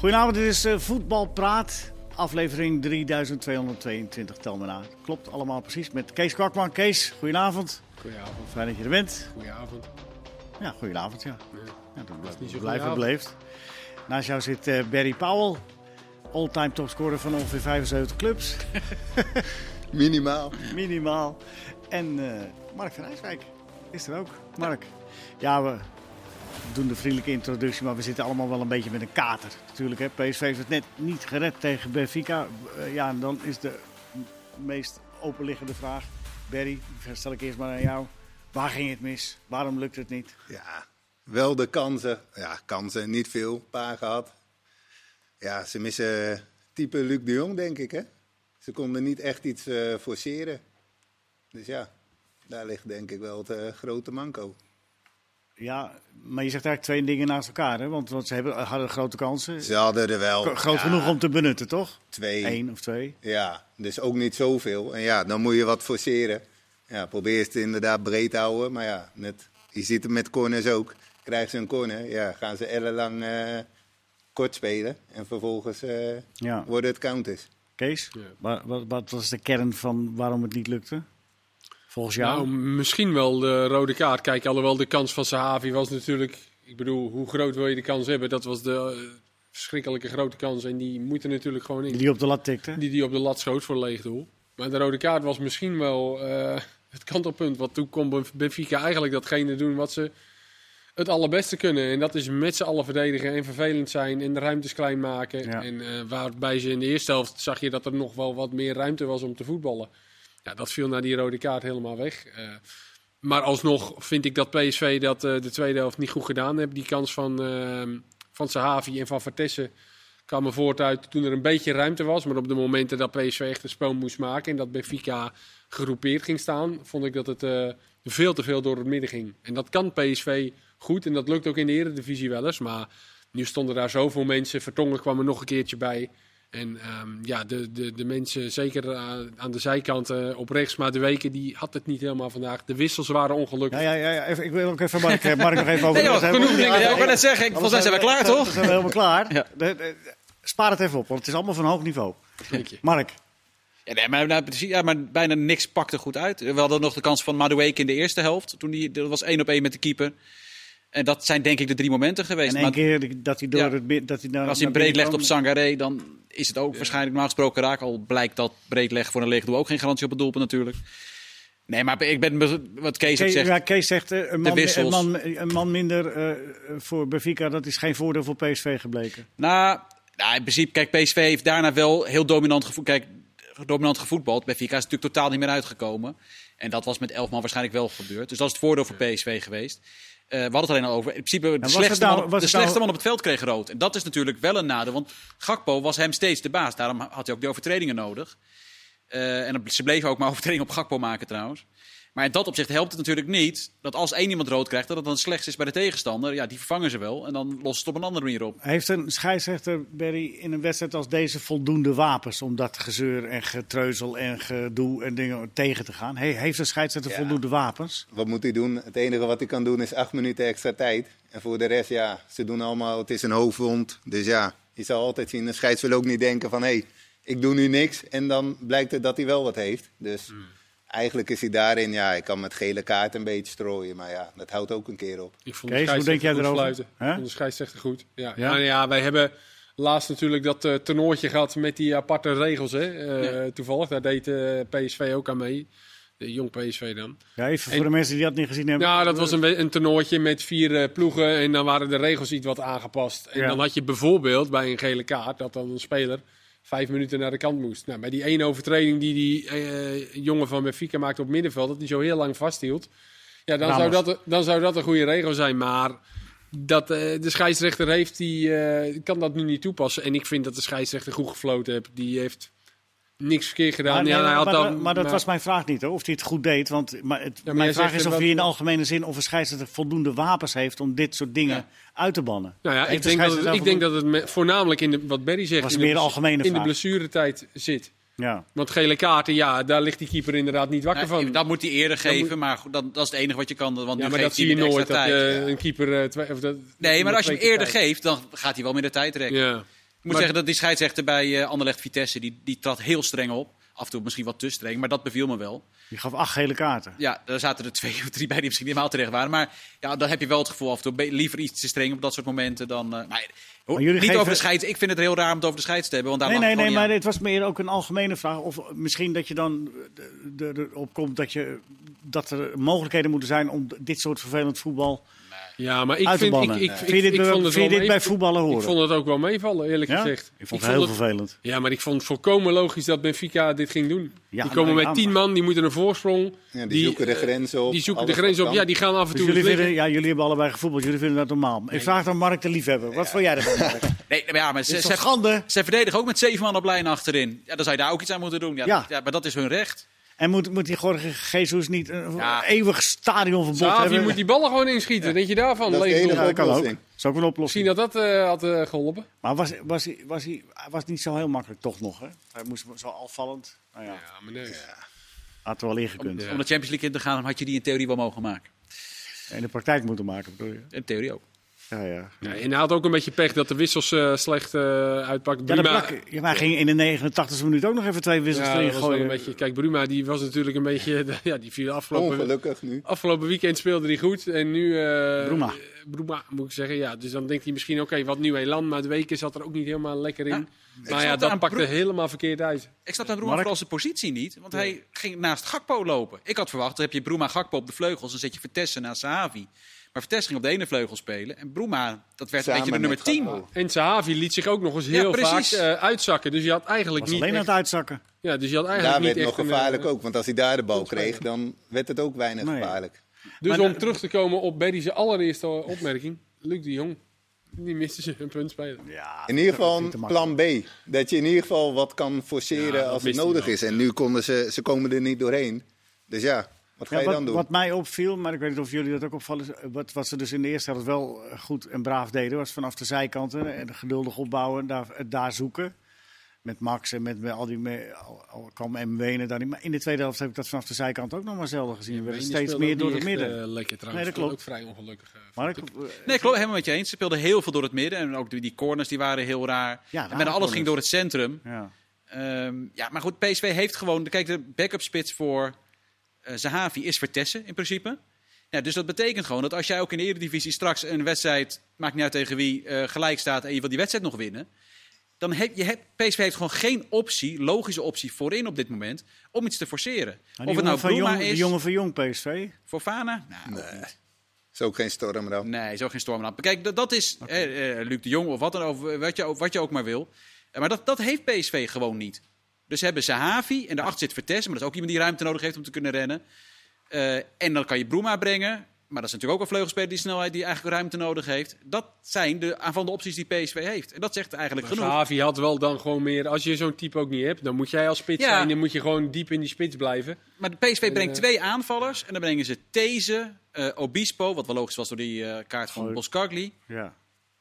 Goedenavond, dit is uh, Voetbalpraat. Aflevering 3222, tel me na. Klopt allemaal precies met Kees Kwakman. Kees, goedenavond. Goedenavond. Fijn dat je er bent. Goedenavond. Ja, goedenavond, ja. Ja dat was niet zo blijf beleefd. Naast jou zit uh, Barry Powell, all-time topscorer van ongeveer 75 clubs. Minimaal. Minimaal. En uh, Mark van Rijswijk is er ook. Mark. Ja, we doen de vriendelijke introductie, maar we zitten allemaal wel een beetje met een kater. Natuurlijk, hè. PSV heeft het net niet gered tegen Benfica. Uh, ja, dan is de meest openliggende vraag. Barry, stel ik eerst maar aan jou. Waar ging het mis? Waarom lukt het niet? Ja, wel de kansen. Ja, kansen, niet veel. Paar gehad. Ja, ze missen type Luc de Jong, denk ik, hè. Ze konden niet echt iets uh, forceren. Dus ja, daar ligt denk ik wel het uh, grote manco. Ja, maar je zegt eigenlijk twee dingen naast elkaar, hè? Want, want ze hebben, hadden grote kansen. Ze hadden er wel. Groot ja, genoeg om te benutten, toch? Twee. Eén of twee. Ja, dus ook niet zoveel. En ja, dan moet je wat forceren. Ja, probeer het inderdaad breed te houden. Maar ja, net, je ziet het met corners ook. Krijgen ze een corner, ja, gaan ze ellenlang uh, kort spelen. En vervolgens uh, ja. worden het counters. Kees, ja. wat, wat, wat was de kern van waarom het niet lukte? Volgens jou? Nou, misschien wel de rode kaart. Kijk, alhoewel de kans van Sahavi was natuurlijk... Ik bedoel, hoe groot wil je de kans hebben? Dat was de uh, verschrikkelijke grote kans. En die moet er natuurlijk gewoon in. Die op de lat tikte? Die die op de lat schoot voor leeg doel. Maar de rode kaart was misschien wel uh, het kantelpunt. Want toen kon Benfica eigenlijk datgene doen wat ze het allerbeste kunnen. En dat is met z'n allen verdedigen en vervelend zijn en de ruimtes klein maken. Ja. En uh, waarbij ze in de eerste helft zag je dat er nog wel wat meer ruimte was om te voetballen. Ja, dat viel na die rode kaart helemaal weg. Uh, maar alsnog vind ik dat PSV dat uh, de tweede helft niet goed gedaan heeft. Die kans van, uh, van Sahavi en van Vertessen kwam er voort uit toen er een beetje ruimte was. Maar op de momenten dat PSV echt een spel moest maken en dat Benfica gegroepeerd ging staan, vond ik dat het uh, veel te veel door het midden ging. En dat kan PSV goed en dat lukt ook in de Eredivisie wel eens. Maar nu stonden daar zoveel mensen. Vertongen kwam er nog een keertje bij. En um, ja, de, de, de mensen, zeker aan de zijkant uh, op rechts, maar de weken die had het niet helemaal vandaag. De wissels waren ongelukkig. Ja, ja, ja even, ik wil ook even Mark, Mark nog even over. nee, joh, genoeg dingen. Ja, ik wil net zeggen, ik, volgens mij zijn we klaar, toch? We zijn we helemaal klaar. Ja. De, de, spaar het even op, want het is allemaal van hoog niveau. Dank je. Mark. Ja, nee, maar, nou, ja, maar bijna niks pakte goed uit. We hadden nog de kans van Madueke in de eerste helft. Toen die, dat was één op één met de keeper. En dat zijn denk ik de drie momenten geweest. En één keer dat hij door ja, het dat hij naar, Als hij breed legt op Sangaré, dan is het ook ja. waarschijnlijk normaal gesproken raak. Al blijkt dat breed leggen voor een leeg doel ook geen garantie op het doelpunt natuurlijk. Nee, maar ik ben wat Kees, Kees zegt. Ja, Kees zegt uh, een, man, een, man, een man minder uh, voor Benfica, dat is geen voordeel voor PSV gebleken. Nou, nou, in principe, kijk, PSV heeft daarna wel heel dominant gevoetbald. Kijk, dominant gevoetbald. Benfica is natuurlijk totaal niet meer uitgekomen. En dat was met elf man waarschijnlijk wel gebeurd. Dus dat is het voordeel voor PSV geweest. Uh, we hadden het alleen al over. In principe, de slechtste, nou, man, de slechtste nou... man op het veld kreeg rood. En dat is natuurlijk wel een nadeel. Want Gakpo was hem steeds de baas. Daarom had hij ook die overtredingen nodig. Uh, en ze bleven ook maar overtredingen op Gakpo maken trouwens. Maar in dat opzicht helpt het natuurlijk niet dat als één iemand rood krijgt, dat het dan slechts is bij de tegenstander. Ja, die vervangen ze wel en dan lost het op een andere manier op. Heeft een scheidsrechter, Barry, in een wedstrijd als deze voldoende wapens om dat gezeur en getreuzel en gedoe en dingen tegen te gaan? He, heeft een scheidsrechter ja. voldoende wapens? Wat moet hij doen? Het enige wat hij kan doen is acht minuten extra tijd. En voor de rest, ja, ze doen allemaal, het is een hoofdwond. Dus ja, je zal altijd zien, een scheids wil ook niet denken van, hé, hey, ik doe nu niks. En dan blijkt het dat hij wel wat heeft. Dus... Mm. Eigenlijk is hij daarin, ja, ik kan met gele kaart een beetje strooien, maar ja, dat houdt ook een keer op. Ik vond Kees, de hoe denk jij erover? Fluiten. Huh? Ik vond de scheidsrechter goed. Ja, ja? Nou, ja wij hebben laatst natuurlijk dat uh, toernooitje gehad met die aparte regels, hè. Uh, ja. Toevallig, daar deed uh, PSV ook aan mee. De jong PSV dan. Ja, even en, voor de mensen die dat niet gezien hebben. Ja, dat was een, een toernooitje met vier uh, ploegen en dan waren de regels iets wat aangepast. En ja. dan had je bijvoorbeeld bij een gele kaart dat dan een speler vijf minuten naar de kant moest. Nou, bij die ene overtreding die die uh, jongen van Benfica maakte op middenveld, dat hij zo heel lang vasthield. Ja, dan, zou dat, dan zou dat een goede regel zijn. Maar dat uh, de scheidsrechter heeft, die uh, kan dat nu niet toepassen. En ik vind dat de scheidsrechter goed gefloten heeft. Die heeft niks verkeerd gedaan. Maar, nee, ja, hij had maar, dan, maar dat maar, was mijn vraag niet, hoor. Of hij het goed deed. Want maar het, maar mijn vraag is of wat- hij in de algemene zin of een scheidsrechter voldoende wapens heeft om dit soort dingen Ja. uit te bannen. Nou ja, ik de denk, dat het, ik denk dat het me- voornamelijk in de, wat Berry zegt, Was in, meer de, algemene in de vraag. blessuretijd zit. Ja. Want gele kaarten, ja, daar ligt die keeper inderdaad niet wakker Nee, van. dat moet hij eerder geven, moet- maar goed, dat, dat is het enige wat je kan. Want ja, nu maar geeft dat zie je nooit. Dat eh, een keeper. eh, of dat, Nee, maar als je hem eerder tijd. geeft, dan gaat hij wel meer de tijd trekken. Ja. Moet zeggen dat die scheidsrechter bij eh Anderlecht Vitesse, die, die trad heel streng op. Af en toe misschien wat te streng, maar dat beviel me wel. Die gaf acht gele kaarten. Ja, daar zaten er twee of drie bij die misschien niet helemaal terecht waren. Maar ja, dan heb je wel het gevoel af en toe liever iets te streng op dat soort momenten dan... eh, maar, ho- Maar jullie niet geven- over de scheids. Ik vind het heel raar om het over de scheids te hebben. Want daar Nee, nee, het nee, maar niet dit was meer ook een algemene vraag. Of misschien dat je dan de- erop komt dat, je, dat er mogelijkheden moeten zijn om dit soort vervelend voetbal Ja, maar ik vind... Ik, ik, ik, vind dit, ik bij- vond het vind dit bij voetballen horen? Ik vond het ook wel meevallen, eerlijk ja? gezegd. Ik vond het heel vervelend. Ja, maar ik vond het volkomen logisch dat Benfica dit ging doen. Ja, die komen nou, met tien man, die moeten een voorsprong. Ja, die, zoeken de grens op. Die zoeken de grens op. Ja, die gaan af en Dus toe jullie, liggen. vinden, ja, jullie hebben allebei gevoetbald. Jullie vinden dat normaal. Ik vraag dan Mark de liefhebber. Wat vond jij ervan? Nee, maar ja, maar ze, ze, toch schande? ze verdedigen ook met zeven man op lijn achterin. Ja, dan zou je daar ook iets aan moeten doen. Ja, Ja. dat- ja maar dat is hun recht. En moet, moet die Jorge Jesus niet een Ja. eeuwig stadionverbod Xavi hebben? moet die ballen gewoon inschieten. Denk je daarvan? Dat is. Ja, dat kan ook. is ook een oplossing. Misschien dat dat eh, had eh, geholpen. Maar was, was, hij, was, hij, hij was niet zo heel makkelijk toch nog, hè? Hij moest zo afvallend. Nou ja, Ja, maar nee. had er wel ingekund. Ja. Om de Champions League in te gaan, had je die in theorie wel mogen maken. In de praktijk moeten maken, bedoel je? In theorie ook. Ja, ja. Ja, en hij had ook een beetje pech dat de wissels eh, slecht eh uitpakten. Ja, Bruma, ja, maar hij ging in de 89e minuut ook nog even twee wissels ja, erin gooien. een beetje, kijk, Bruma die was natuurlijk een beetje... Ja, die viel afgelopen, Ongelukkig nu. afgelopen weekend speelde hij goed. En nu... eh Bruma. Bruma, moet ik zeggen. Ja, dus dan denkt hij misschien, oké, wat nieuw elan. Maar de weken zat er ook niet helemaal lekker in. Ja, maar ja, dat pakte Bro- helemaal verkeerd uit. Ik snap aan Bruma Mark? vooral zijn positie niet. Want hij ging naast Gakpo lopen. Ik had verwacht, dan heb je Bruma Gakpo op de vleugels. Dan zet je Vertessen naast Sahavi. Maar Vertessen ging op de ene vleugel spelen. En Bruma, dat werd een beetje de nummer met 10. Gakpo. En Sahavi liet zich ook nog eens Ja, heel vaak precies. eh, uitzakken. Dus je had eigenlijk was niet alleen aan het uitzakken. ja, dus je had eigenlijk Daar niet werd echt nog een, eh, gevaarlijk ook. Want als hij daar de bal kreeg, dan werd het ook weinig Nee. gevaarlijk. Dus Maar om de- terug te komen op Berry's allereerste opmerking. Luc de Jong, die miste ze een punt spelen. Ja, In ieder geval een plan B. Dat je in ieder geval wat kan forceren Ja, als het nodig is. En nu konden ze, ze komen er niet doorheen. Dus ja, wat ga Ja, je wat, dan doen? wat mij opviel, maar ik weet niet of jullie dat ook opvallen, is, eh, wat, wat ze dus in de eerste helft wel eh, goed en braaf deden, was vanaf de zijkanten en geduldig opbouwen, daar, eh, daar zoeken. Met Max en met, met al die, me, al, al kwam MW'en daarin. Maar in de tweede helft heb ik dat vanaf de zijkant ook nog maar zelden gezien. We werden steeds meer door niet het midden. eh, lekker trouwens. Nee, dat klopt. ook vrij ongelukkig. eh, maar ik, ik. eh, Nee, klopt, helemaal met je eens. Ze speelden heel veel door het midden. En ook die, die corners die waren heel raar. Ja, en daar bijna alles corners. ging door het centrum. ja. Ehm, ja, maar goed, PSV heeft gewoon... Kijk, de backup spits voor eh Zahavi is Vertessen in principe. Ja, dus dat betekent gewoon dat als jij ook in de Eredivisie straks een wedstrijd... Maakt niet uit tegen wie, eh, gelijk staat en je wil die wedstrijd nog winnen... Dan heb je hebt, PSV heeft gewoon geen optie, logische optie voorin op dit moment... om iets te forceren. Maar of het nou jongen van Bruma Jong, is, die jongen van Jong PSV. Fofana? Nou, Nee. Is ook geen storm dan. Nee, zo geen stormlamp. Kijk, dat, dat is eh, eh, Luc de Jong of wat, dan ook, wat, je, ook- wat je ook maar wil. Eh, maar dat, dat heeft PSV gewoon niet. Dus ze hebben Sahavi en daarachter zit Vertessen. Maar dat is ook iemand die ruimte nodig heeft om te kunnen rennen. Eh, en dan kan je Bruma brengen. Maar dat is natuurlijk ook een vleugelspeler die snelheid die eigenlijk ruimte nodig heeft. Dat zijn de aanvallende opties die PSV heeft. En dat zegt eigenlijk Maar genoeg. Sahavi had wel dan gewoon meer... Als je zo'n type ook niet hebt, dan moet jij als spits Ja. zijn. Dan moet je gewoon diep in die spits blijven. Maar de PSV brengt eh, twee aanvallers. En dan brengen ze These, eh, Obispo, wat wel logisch was door die eh, kaart van Oh. Boskagli. Ja.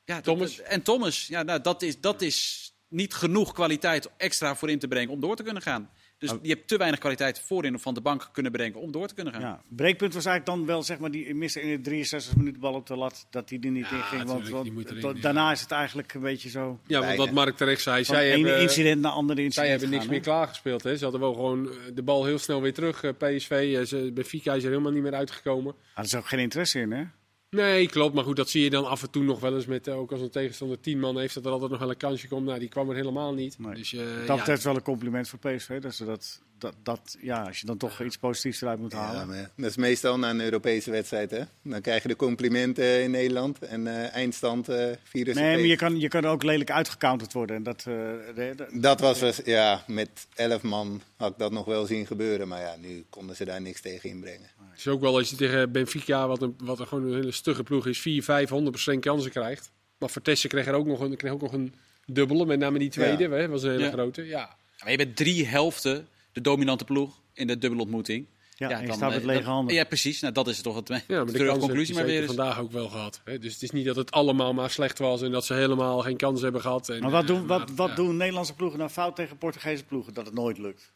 Ja, Thomas. dat- en Thomas. Ja, nou, dat, is, dat is niet genoeg kwaliteit extra voor in te brengen om door te kunnen gaan. Dus je hebt te weinig kwaliteit voorin of van de bank kunnen brengen om door te kunnen gaan. Ja, breekpunt was eigenlijk dan wel zeg maar die missen in de 63 minuten bal op de lat dat die er niet Ja, in ging. Want, erin, ja. daarna is het eigenlijk een beetje zo. Ja, want wat Mark terecht zei. Van Zij ene hebben, incident naar andere zij incident. hebben niks meer klaargespeeld. Hè. Ze hadden wel gewoon eh, de bal heel snel weer terug. eh, PSV, eh, ze, Benfica is er helemaal niet meer uitgekomen. Hadden ze ook geen interesse in, hè? Nee, klopt. Maar goed, dat zie je dan af en toe nog wel eens met, eh, ook als een tegenstander 10 man heeft, dat er altijd nog wel een kansje komt. Nou, die kwam er helemaal niet. Nee. Dus, eh, Dat ja, betreft wel een compliment voor PSV. Dat ze dat, dat, dat, ja, als je dan toch iets positiefs eruit moet Ja, halen. maar ja, dat is meestal na een Europese wedstrijd. Hè? Dan krijg je de complimenten in Nederland en eh, eindstand eh 4 nee, maar je kan, je kan ook lelijk uitgecounterd worden. En dat, eh, de- de- Dat was, was- ja, met 11 man had ik dat nog wel zien gebeuren. Maar ja, nu konden ze daar niks tegen inbrengen. Het is ook wel als je tegen Benfica, wat, een, wat een, gewoon een hele stugge ploeg is, 4, 5, 100% kansen krijgt. Maar Vertessen kreeg er ook nog een, kreeg ook nog een dubbele, met name die tweede. Ja. Hè, was een hele Ja. grote. Ja. Maar je bent drie helften de dominante ploeg in de dubbelontmoeting. ja, en je dan, staat met eh, lege handen. Ja, precies. Nou, dat is toch het Ja, maar de conclusie maar weer is. vandaag ook wel gehad. Hè? Dus het is niet dat het allemaal maar slecht was en dat ze helemaal geen kans hebben gehad. En, Maar wat, eh, doen, wat, maar, wat ja. doen Nederlandse ploegen nou fout tegen Portugese ploegen? Dat het nooit lukt.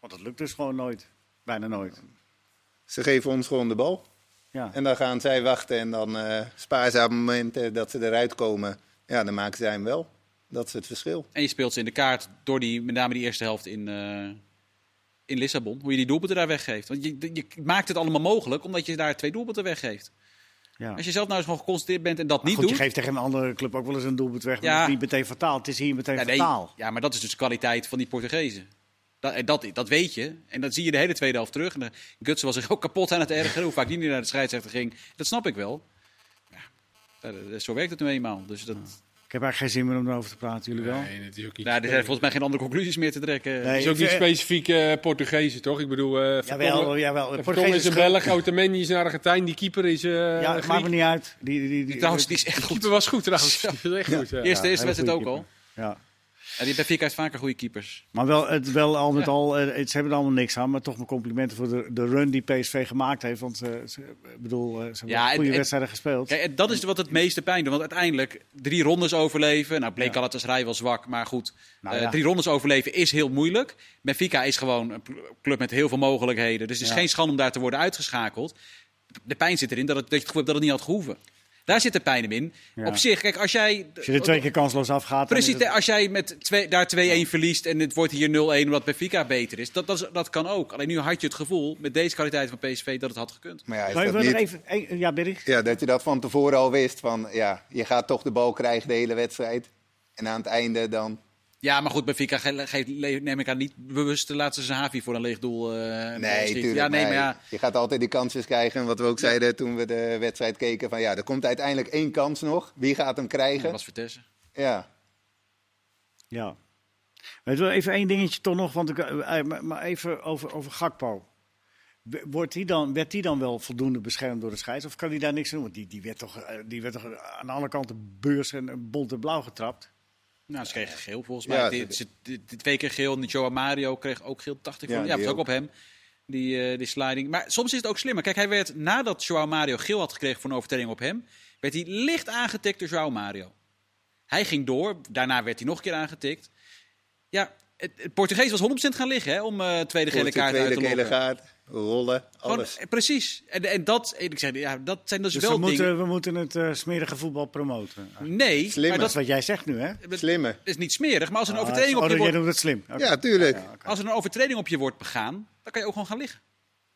Want dat lukt dus gewoon nooit. Bijna nooit. Ze geven ons gewoon de bal. Ja. En dan gaan zij wachten. En dan eh spaarzame momenten dat ze eruit komen. Ja, dan maken zij hem wel. Dat is het verschil. En je speelt ze in de kaart door die, met name die eerste helft in, eh, in Lissabon. Hoe je die doelpunten daar weggeeft. Want je, je maakt het allemaal mogelijk omdat je daar twee doelpunten weggeeft. Ja. Als je zelf nou eens gewoon geconcentreerd bent en dat niet Goed, je doet. geeft tegen een andere club ook wel eens een doelpunt weg. Maar Ja. is niet meteen fataal. Het is hier meteen Ja, nee, fataal. ja, maar dat is dus de kwaliteit van die Portugezen. Dat, en dat, dat weet je. En dat zie je de hele tweede helft terug. En de Gutsen was zich ook kapot aan het ergeren. Hoe vaak die niet naar de scheidsrechter ging. Dat snap ik wel. Ja, eh, zo werkt het nu eenmaal. Dus dat, Ik heb eigenlijk geen zin meer om erover te praten. Jullie wel? Nee, ook niet. nou, er zijn volgens mij geen andere conclusies meer te trekken. Nee. Het is ook niet specifiek eh Portugezen, toch? Ik bedoel, eh Jawel, Vertongen- jawel. Vertongen Portugees is een Belg, Otamendi is een Argentijn, die keeper is eh Ja, Griek. maakt me niet uit. Die, die, die, die, Trouwens, die is echt De goed. keeper was goed trouwens. Die was echt goed. ja. Eerste, eerste wedstrijd ook goede al. Ja. En die Benfica heeft vaker goede keepers. Maar wel, het, wel al met Ja. al, eh, het- ze hebben er allemaal niks aan. Maar toch mijn complimenten voor de, de run die PSV gemaakt heeft. Want eh, ze, bedoel, eh, ze hebben Ja, goede en- wedstrijden gespeeld. Kijk, en dat is wat het meeste pijn doet. Want uiteindelijk drie rondes overleven. Nou, bleek al het rij wel zwak. Maar goed, Nou drie rondes overleven is heel moeilijk. Benfica is gewoon een club met heel veel mogelijkheden. Dus het is geen schande om daar te worden uitgeschakeld. De pijn zit erin dat, het, dat je het gevoel hebt dat het niet had gehoeven. Daar zit de pijn hem in. Ja. Op zich, kijk, als jij... Als je er twee keer kansloos afgaat. dan Precies, is het- als jij met twee, daar 2-1 verliest en het wordt hier 0-1 omdat Benfica beter is. Dat, dat, is- dat kan ook. Alleen nu had je het gevoel, met deze kwaliteit van PSV, dat het had gekund. Maar ja, is Maar dat niet... even, eh, ja? Ja, dat je dat van tevoren al wist. Van, ja, je gaat toch de bal krijgen de hele wedstrijd. En aan het einde dan... Ja, maar goed, Benfica neem ik aan, niet bewust de laatste zijn Havi voor een leeg doel. eh, Nee, tuurlijk. Ja, nee, maar ja. Je gaat altijd die kansjes krijgen. En wat we ook zeiden toen we de wedstrijd keken. Van, ja, er komt uiteindelijk één kans nog. Wie gaat hem Dat krijgen? was Vitesse. Ja. Ja. Even één dingetje toch nog, want ik, eh, eh, maar even over, over Gakpo. Wordt die dan, werd die dan wel voldoende beschermd door de scheids? Of kan die daar niks aan doen? Want die, die, werd toch, die werd toch aan alle kanten beurs en bont en blauw getrapt? Nou, ze kregen geel volgens mij. Die twee keer geel. En Joao Mario kreeg ook geel, dacht ik. Ja, van. Ja, was ook op hem. Die, eh, die sliding. Maar soms is het ook slimmer. Kijk, hij werd nadat Joao Mario geel had gekregen voor een overtreding op hem, werd hij licht aangetikt door Joao Mario. Hij ging door. Daarna werd hij nog een keer aangetikt. Ja, het, het Portugees was 100% gaan liggen hè, om eh tweede gele kaart uit tweede te gele lokken. Rollen, alles. eh, precies. En, en dat, ik zeg, ja, dat zijn dus, Dus wel we dingen. moeten, we moeten het eh, smerige voetbal promoten. Nee, Slimmer. maar Dat is wat jij zegt nu, hè? Slimme. is niet smerig. Maar als er een Ah, overtreding op je jij wordt het slim. Ja, tuurlijk. Ja. Als er een overtreding op je wordt begaan, dan kan je ook gewoon gaan liggen.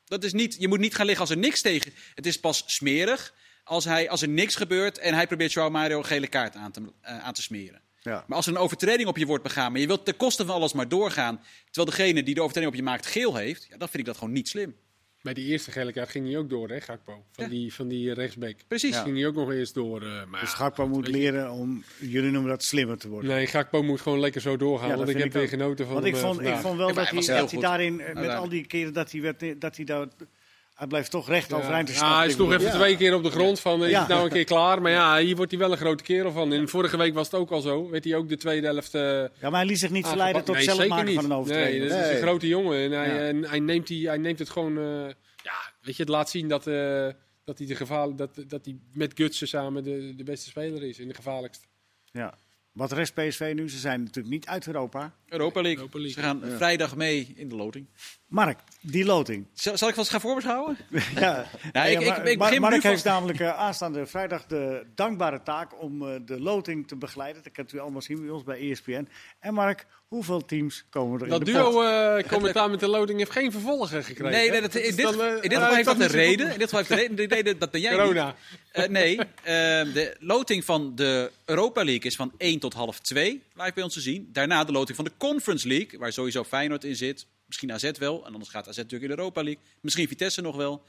Dat is niet, je moet niet gaan liggen als er niks tegen. Het is pas smerig als, hij, als er niks gebeurt en hij probeert Joao Mario een gele kaart aan te, eh, aan te smeren. Ja. Maar als er een overtreding op je wordt begaan, maar je wilt ten koste van alles maar doorgaan, terwijl degene die de overtreding op je maakt geel heeft, ja, dan vind ik dat gewoon niet slim. Bij die eerste gele kaart ging hij ook door, hè, Gakpo? Van Ja. die, van die rechtsbeek. Precies. Ging hij ook nog eerst door. eh, maar Dus ja, Gakpo moet leren om, jullie noemen dat slimmer te worden. Nee, Gakpo moet gewoon lekker zo doorgaan. Ja, want ik heb ik weer genoten van Want hem ik eh, vond, ik vond wel Ja, dat hij dat hij daarin, eh, met al die keren dat hij, werd, dat hij daar... Hij blijft toch recht overeind te Ja, staan. hij sloeg even Ja. twee keer op de grond van, eh, is Ja. het nou een keer klaar? Maar ja, hier wordt hij wel een grote kerel van. En vorige week was het ook al zo. Werd hij ook de tweede helft eh Ja, maar hij liet zich niet verleiden tot Nee, zelf maken niet. van een overtreding. Nee, dat is een grote jongen. En hij, Ja. en hij, neemt, die, hij neemt het gewoon... eh, ja, weet je, het laat zien dat, eh, dat hij, de gevaar, dat, dat hij met Gutsen samen de, de beste speler is. En de gevaarlijkste. Ja. Wat rest PSV nu? Ze zijn natuurlijk niet uit Europa. Europa League. Europa League. Ze gaan vrijdag mee in de loting. Mark, die loting. Zal, zal ik vast gaan voorbeschouwen? Ja. Nou, ik- ik- maar- ik maar- begin Mark nu heeft namelijk eh, aanstaande vrijdag de dankbare taak om eh, de loting te begeleiden. Dat kunt u allemaal zien bij ons bij ESPN. En Mark, hoeveel teams komen er in Dat de pot? duo eh commentaar met de loading heeft geen vervolger gekregen. Nee, nee dat, Dat in dit, dan, in dit geval heeft dat een reden. In dit geval heeft de reden, de reden dat jij niet. Corona. Eh, nee, eh, de loting van de Europa League is van 1 tot half 2 live bij ons te zien. Daarna de loting van de Conference League, waar sowieso Feyenoord in zit. Misschien AZ wel, en anders gaat AZ natuurlijk in de Europa League. Misschien Vitesse nog wel.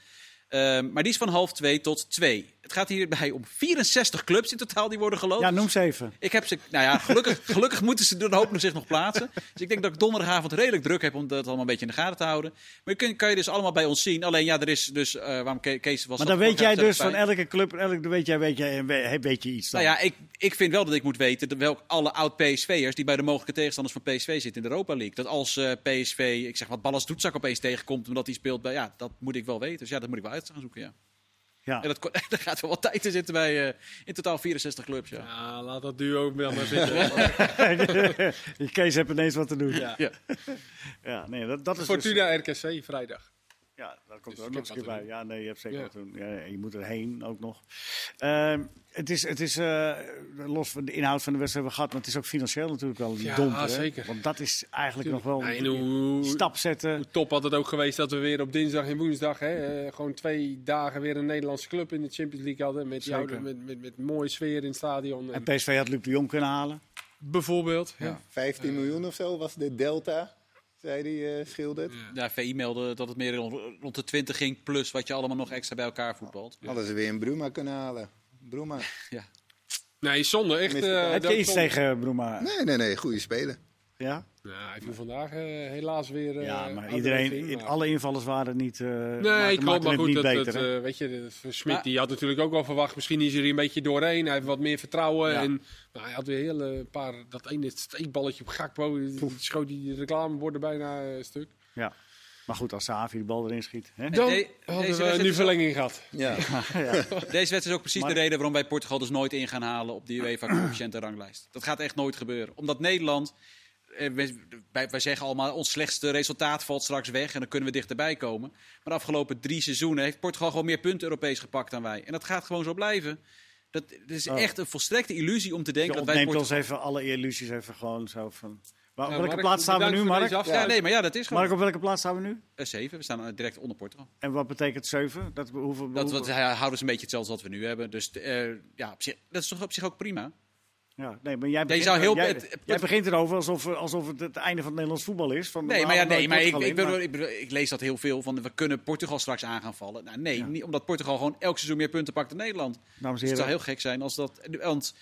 Ehm, maar die is van half 2 tot 2. Het gaat hierbij om 64 clubs in totaal die worden geloot. Ja, noem ze even. Ik heb ze, nou ja, gelukkig, gelukkig moeten ze er hoop zich nog plaatsen. Dus ik denk dat ik donderdagavond redelijk druk heb om dat allemaal een beetje in de gaten te houden. Maar kun, kan je dus allemaal bij ons zien. Alleen ja, er is dus, eh waarom Ke- Kees was... Maar dan weet jij dus van elke club, elke, dan weet jij, weet, jij, weet, je iets dan. Nou ja, ik, ik vind wel dat ik moet weten dat welk alle oud-PSV'ers die bij de mogelijke tegenstanders van PSV zitten in de Europa League. Dat als eh, PSV, ik zeg wat, Ballas Doetzak opeens tegenkomt omdat hij speelt bij, ja, dat moet ik wel weten. Dus ja, dat moet ik wel uit gaan zoeken, ja. Ja. En dat, daar gaat wel wat tijd in zitten bij eh, in totaal 64 clubs, ja. Ja, laat dat duo dan maar zitten. Kees heeft ineens wat te doen. Ja. ja. Ja, nee, dat, dat is dus- Fortuna RKC vrijdag. Ja, dat komt Dus er ook nog eens bij. Ja, nee, je hebt zeker Ja. wat te doen. Ja, je moet erheen ook nog. Ehm, het is, het is eh, los van de inhoud van de wedstrijd hebben we gehad, maar het is ook financieel natuurlijk wel Ja, domper. hè? zeker. Want dat is eigenlijk nog wel een hoe, stap zetten. hoe top had het ook geweest dat we weer op dinsdag en woensdag hè, eh, gewoon twee dagen weer een Nederlandse club in de Champions League hadden. Met, jou, met, met, met mooie sfeer in het stadion. En En PSV had Luc de Jong kunnen halen. bijvoorbeeld. Ja. 15 miljoen of zo was de delta, zei hij uh, schildert. Ja, VI meldde dat het meer rond, rond de 20 ging, plus wat je allemaal nog extra bij elkaar voetbalt. Hadden ze weer een Bruma kunnen halen. Bruma. Ja. Nee, zonde. Echt. Mist het eh, al. Heb dat je iets zonde. tegen Broema? Nee, nee, nee, goede speler. Ja? Ja, hij viel vandaag eh, helaas weer. eh, ja, maar de iedereen, in- maar- alle invallers waren niet. eh Nee, maakten- klopt, maakten maar goed, niet dat, beter. dat, eh, weet je, de- Smit Maar- die had natuurlijk ook wel verwacht. Misschien is hij er een beetje doorheen. Hij heeft wat meer vertrouwen. Ja. En nou, hij had weer heel een paar, dat ene steekballetje op Gakpo. die Schoot die reclameborden bijna stuk. ja. Maar goed, als Savi de bal erin schiet. Hè? Dan de- hadden we nu verlenging gehad. Ja. Deze wedstrijd is ook precies Maar- de reden waarom wij Portugal dus nooit in gaan halen op de UEFA coëfficiënte ranglijst. Dat gaat echt nooit gebeuren. Omdat Nederland, wij, wij- wij zeggen allemaal, ons slechtste resultaat valt straks weg en dan kunnen we dichterbij komen. Maar de afgelopen drie seizoenen heeft Portugal gewoon meer punten Europees gepakt dan wij. En dat gaat gewoon zo blijven. Dat, het is Oh. echt een volstrekte illusie om te Je denken dat wij Portugal... ons even alle illusies even gewoon zo van. Waar, Ja, op welke Mark, plaats staan we nu, Mark? Ja, nee, maar ja, dat is gewoon Mark, op welke plaats staan we nu? Eh, zeven. We staan eh, direct onder Portugal. En wat betekent 7? Dat, we- hoeveel, Dat, hoeveel- houden ze een beetje hetzelfde als wat we nu hebben. Dus eh, ja, op zich, dat is toch op zich ook prima. Ja, nee, maar jij begint, heel- jij, het- het- jij begint erover alsof, alsof het het einde van het Nederlands voetbal is. Van, Nee, maar, ja, nee, maar ik, ik, ik, lees dat heel veel. Van, we kunnen Portugal straks aan gaan vallen. Nou, nee, Ja. niet, omdat Portugal gewoon elk seizoen meer punten pakt dan Nederland. Dames Dus het zou heel gek zijn als dat... Want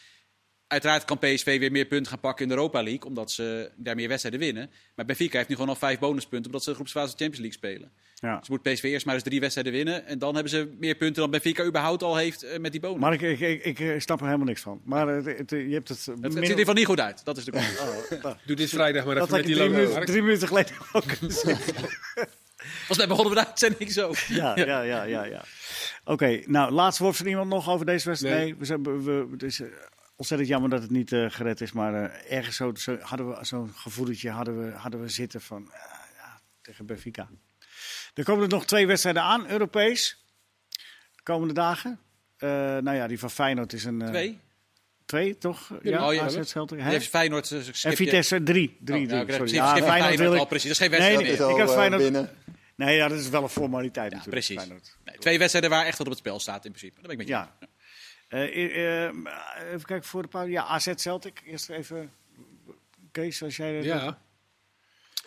uiteraard kan PSV weer meer punten gaan pakken in de Europa League. Omdat ze daar meer wedstrijden winnen. Maar Benfica heeft nu gewoon al vijf bonuspunten. Omdat ze de groepsfase Champions League spelen. Ja. Dus moet PSV eerst maar eens drie wedstrijden winnen. En dan hebben ze meer punten dan Benfica überhaupt al heeft eh, met die bonus. Mark, ik, ik, ik, eh, snap er helemaal niks van. Maar het, het- je hebt het... het, het ziet er geval niet goed uit. Dat is de conclusie. Oh, nou, Doe dit vrijdag maar dat even met je die drie logo. minuten, drie minuten geleden ook gezegd. Volgens mij begonnen we de uitzending zo. Ja, ja, ja, ja. ja. Oké, nou, laatste woord van iemand nog over deze wedstrijd? Nee, Nee. we zijn, we, we- het is eh, ontzettend jammer dat het niet eh, gered is. Maar eh, ergens zo, zo hadden we zo'n gevoeletje hadden we, hadden we zitten van eh, ja, tegen Benfica. Er komen er nog twee wedstrijden aan, Europees. De komende dagen. Eh, nou ja, die van Feyenoord is een... eh, Twee. Twee, toch? Ja, oh, ja, AZ. Celtic. Hè? heeft Feyenoord... skip En Vitesse drie. drie, Oh, drie sorry. precies. Ja, Feyenoord wil ik... al, precies. Dat is geen wedstrijd. nee, ik had Feyenoord- binnen. Nee, ja, dat is wel een formaliteit Ja, natuurlijk. precies. Nee, twee wedstrijden waar echt wat op het spel staat in principe. Dat ben ik met je. Ja. Eh, eh, eh, even kijken voor de pauze. Ja, AZ Celtic. Eerst even. Kees, als jij. Ja.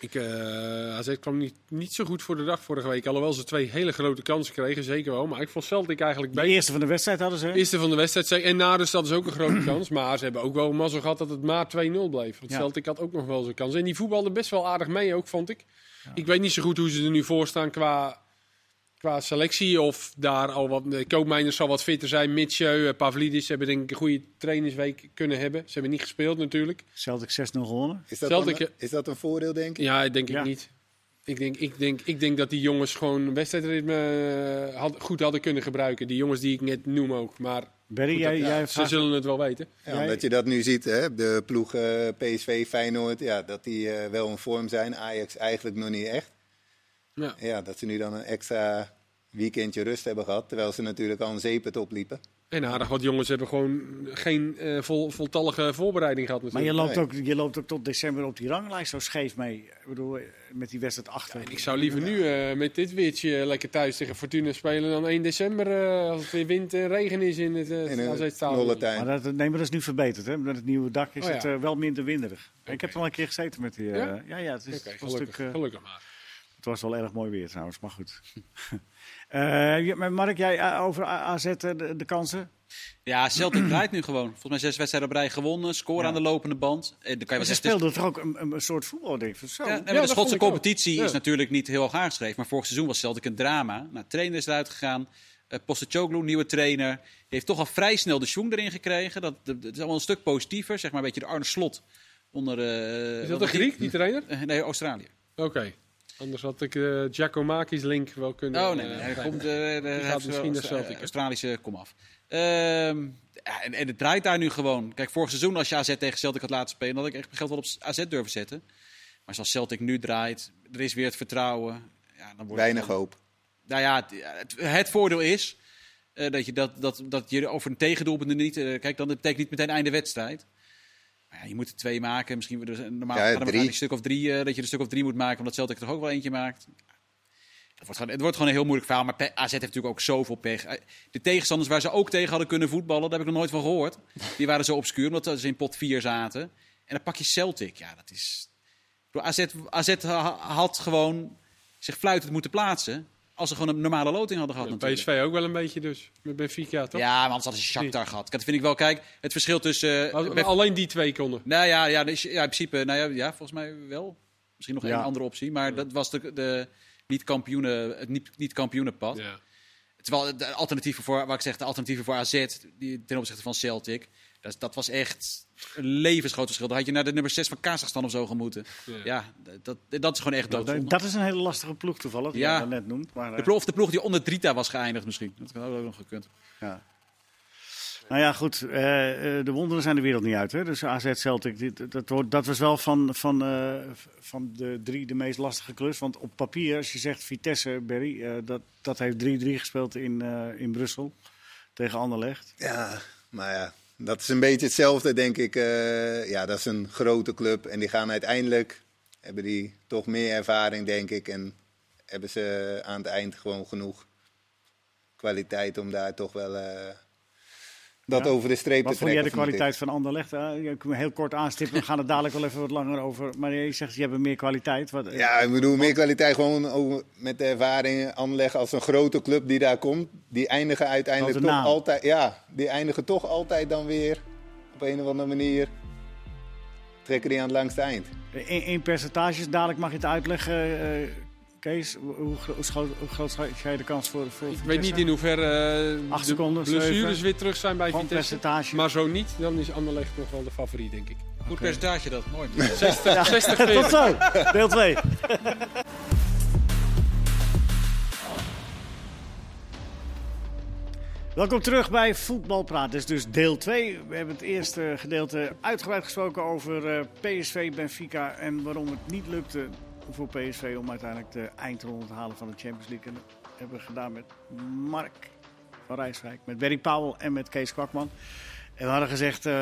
Ik, eh AZ kwam niet, niet zo goed voor de dag vorige week. Alhoewel ze twee hele grote kansen kregen, zeker wel. Maar ik vond Celtic eigenlijk De beter. eerste van de wedstrijd hadden ze. hè? Eerste van de wedstrijd. En na dus dat is ook een grote kans. Maar ze hebben ook wel mazzel gehad dat het maar 2-0 bleef. Want Ja. Celtic had ook nog wel zijn kans. En die voetbalde best wel aardig mee ook, vond ik. Ik weet niet zo goed hoe ze er nu voor staan qua, qua selectie. Of daar al wat... De Koopmeiners zal wat fitter zijn. Mitchell, eh, Pavlidis hebben denk ik een goede trainingsweek kunnen hebben. Ze hebben niet gespeeld natuurlijk. Celtic 6-0 gewonnen. Is dat, Celtic, een, is dat een voordeel, denk ik? Ja, denk ik niet. Ik denk, ik, denk, ik denk dat die jongens gewoon wedstrijdritme eh, had, goed hadden kunnen gebruiken. Die jongens die ik net noem ook. Maar Berry, goed, jij, dat- jij ze vraagt- zullen het wel weten. Ja, Jij- omdat je dat nu ziet, hè? de ploeg eh, PSV, Feyenoord, ja, dat die wel in vorm zijn. Ajax eigenlijk nog niet echt. Ja. Ja, dat ze nu dan een extra weekendje rust hebben gehad, terwijl ze natuurlijk al een zeepet opliepen. En aardig wat jongens hebben gewoon geen eh, vol, voltallige voorbereiding gehad Maar je natuurlijk. loopt, ook, je loopt ook tot december op die ranglijst zo scheef mee. Ik bedoel, eh, met die wedstrijd achter. En ik zou liever nu eh, met dit weertje lekker thuis tegen Fortuna spelen dan 1 december eh, als het weer wind en regen is in het uh, nolletuin. Maar dat, nee, maar dat is nu verbeterd. Hè? Met het nieuwe dak is Oh, ja. het wel minder winderig. Ik heb er al een keer gezeten met die... Ja? ja? ja, het, is, het een stuk, gelukkig maar. het was wel erg mooi weer trouwens, maar goed. Eh, maar Mark, jij eh, over AZ, eh, de, de kansen? Ja, Celtic draait nu gewoon. Volgens mij zes wedstrijden op rij gewonnen. Scoren Ja. aan de lopende band. Eh, dan kan je ze speelden toch ook een, een soort voetbal, denk ik. Zo. Ja, de Schotse competitie Ja. is natuurlijk niet heel hoog aangeschreven. Maar vorig seizoen was Celtic een drama. Nou, trainer is eruit gegaan. Uh, Postecoglou, nieuwe trainer. Die heeft toch al vrij snel de schoen erin gekregen. Dat, dat, dat is allemaal een stuk positiever. Zeg maar een beetje de Arne Slot. Onder, eh, Is dat een Griek, die trainer? Nee, Australië. Oké. Anders had ik de Giacomakis link wel kunnen... Oh nee, eh, nee, hij begrijpen. komt, eh, de- hij gaat misschien wel naar Celtic. Australische komaf. Ehm ja, en, en het draait daar nu gewoon. Kijk, vorig seizoen als je AZ tegen Celtic had laten spelen, dan had ik echt mijn geld wel op AZ durven zetten. Maar zoals Celtic nu draait, er is weer het vertrouwen. Ja, dan wordt Weinig hoop. nou ja, het, het voordeel is eh, dat, je dat, dat, dat je over een tegendoelpunt niet... eh, kijk, dan betekent niet meteen einde wedstrijd. Ja, je moet er twee maken. Misschien we er normaal Ja, drie. een stuk of drie, eh, dat je er een stuk of drie moet maken, omdat Celtic er toch ook wel eentje maakt. Het wordt, gewoon, het wordt gewoon een heel moeilijk verhaal. Maar AZ heeft natuurlijk ook zoveel pech. Eh, De tegenstanders waar ze ook tegen hadden kunnen voetballen, daar heb ik nog nooit van gehoord. Die waren zo obscuur, omdat ze in pot 4 zaten. En dan pak je Celtic. Ja, dat is... AZ, AZ ha- had gewoon zich fluitend moeten plaatsen. Als ze gewoon een normale loting hadden gehad. natuurlijk. PSV ook wel een beetje dus. Met Benfica, toch? Ja, maar anders hadden ze Shakhtar gehad. Dat vind ik wel, kijk, het verschil tussen... Eh, Alleen die twee konden. nou ja, ja, dus- ja, in principe, nou ja, ja, volgens mij wel. Misschien nog Ja. één andere optie, maar dat was de, de niet-kampioenen, het niet- niet-kampioenenpad. Ja. Terwijl de alternatieven voor, wat ik zeg, de alternatieven voor AZ, die, ten opzichte van Celtic, dat, dat was echt een levensgroot verschil. Dan had je naar de nummer 6 van Kazachstan of zo gemoeten. Ja. Ja, dat, dat is gewoon echt doodzonde. Dat is een hele lastige ploeg toevallig, die Ja. je net noemt. Maar, eh, De ploeg, of de ploeg die onder Drita was geëindigd misschien. Dat had ook nog gekund. Ja. Nou ja, goed. eh, eh, de wonderen zijn de wereld niet uit. Hè? Dus AZ Celtic, dit, dat, dat was wel van, van, eh, van de drie de meest lastige klus. Want op papier, als je zegt Vitesse, Berry, dat, dat heeft 3-3 gespeeld in, in Brussel tegen Anderlecht. Ja, maar ja, dat is een beetje hetzelfde, denk ik. Ja, dat is een grote club en die gaan uiteindelijk, hebben die toch meer ervaring, denk ik. En hebben ze aan het eind gewoon genoeg kwaliteit om daar toch wel dat Ja. over de streep Wat te vond jij de trekken. ik. kwaliteit van Anderlecht? Eh, je kunt me heel kort aanstippen, we gaan het dadelijk wel even wat langer over. Maar je zegt, je hebt meer kwaliteit. Wat, eh, Ja, ik bedoel, meer kwaliteit gewoon over, met de ervaring aanleggen als een grote club die daar komt. Die eindigen uiteindelijk toch naam. altijd, ja, die eindigen toch altijd dan weer op een of andere manier. Trekken die aan het langste eind. In, in percentages, dadelijk mag je het uitleggen. eh, Kees, hoe, hoe, gro- hoe groot- hoe groot schat jij de kans voor, voor Ik weet niet in hoeverre eh, Acht de seconden, blessures zeven. weer terug zijn bij Van Vitesse. percentage. Maar zo niet, dan is Anderlecht nog wel de favoriet, denk ik. Goed percentage dat, mooi. 60, 60 Tot 40. zo, deel 2. Welkom terug bij Voetbalpraat. Dit is dus deel 2. We hebben het eerste gedeelte uitgebreid gesproken over eh, PSV, Benfica en waarom het niet lukte voor PSV om uiteindelijk de eindronde te halen van de Champions League. En dat hebben we gedaan met Mark van Rijswijk, met Berry Powell en met Kees Kwakman. En we hadden gezegd, eh,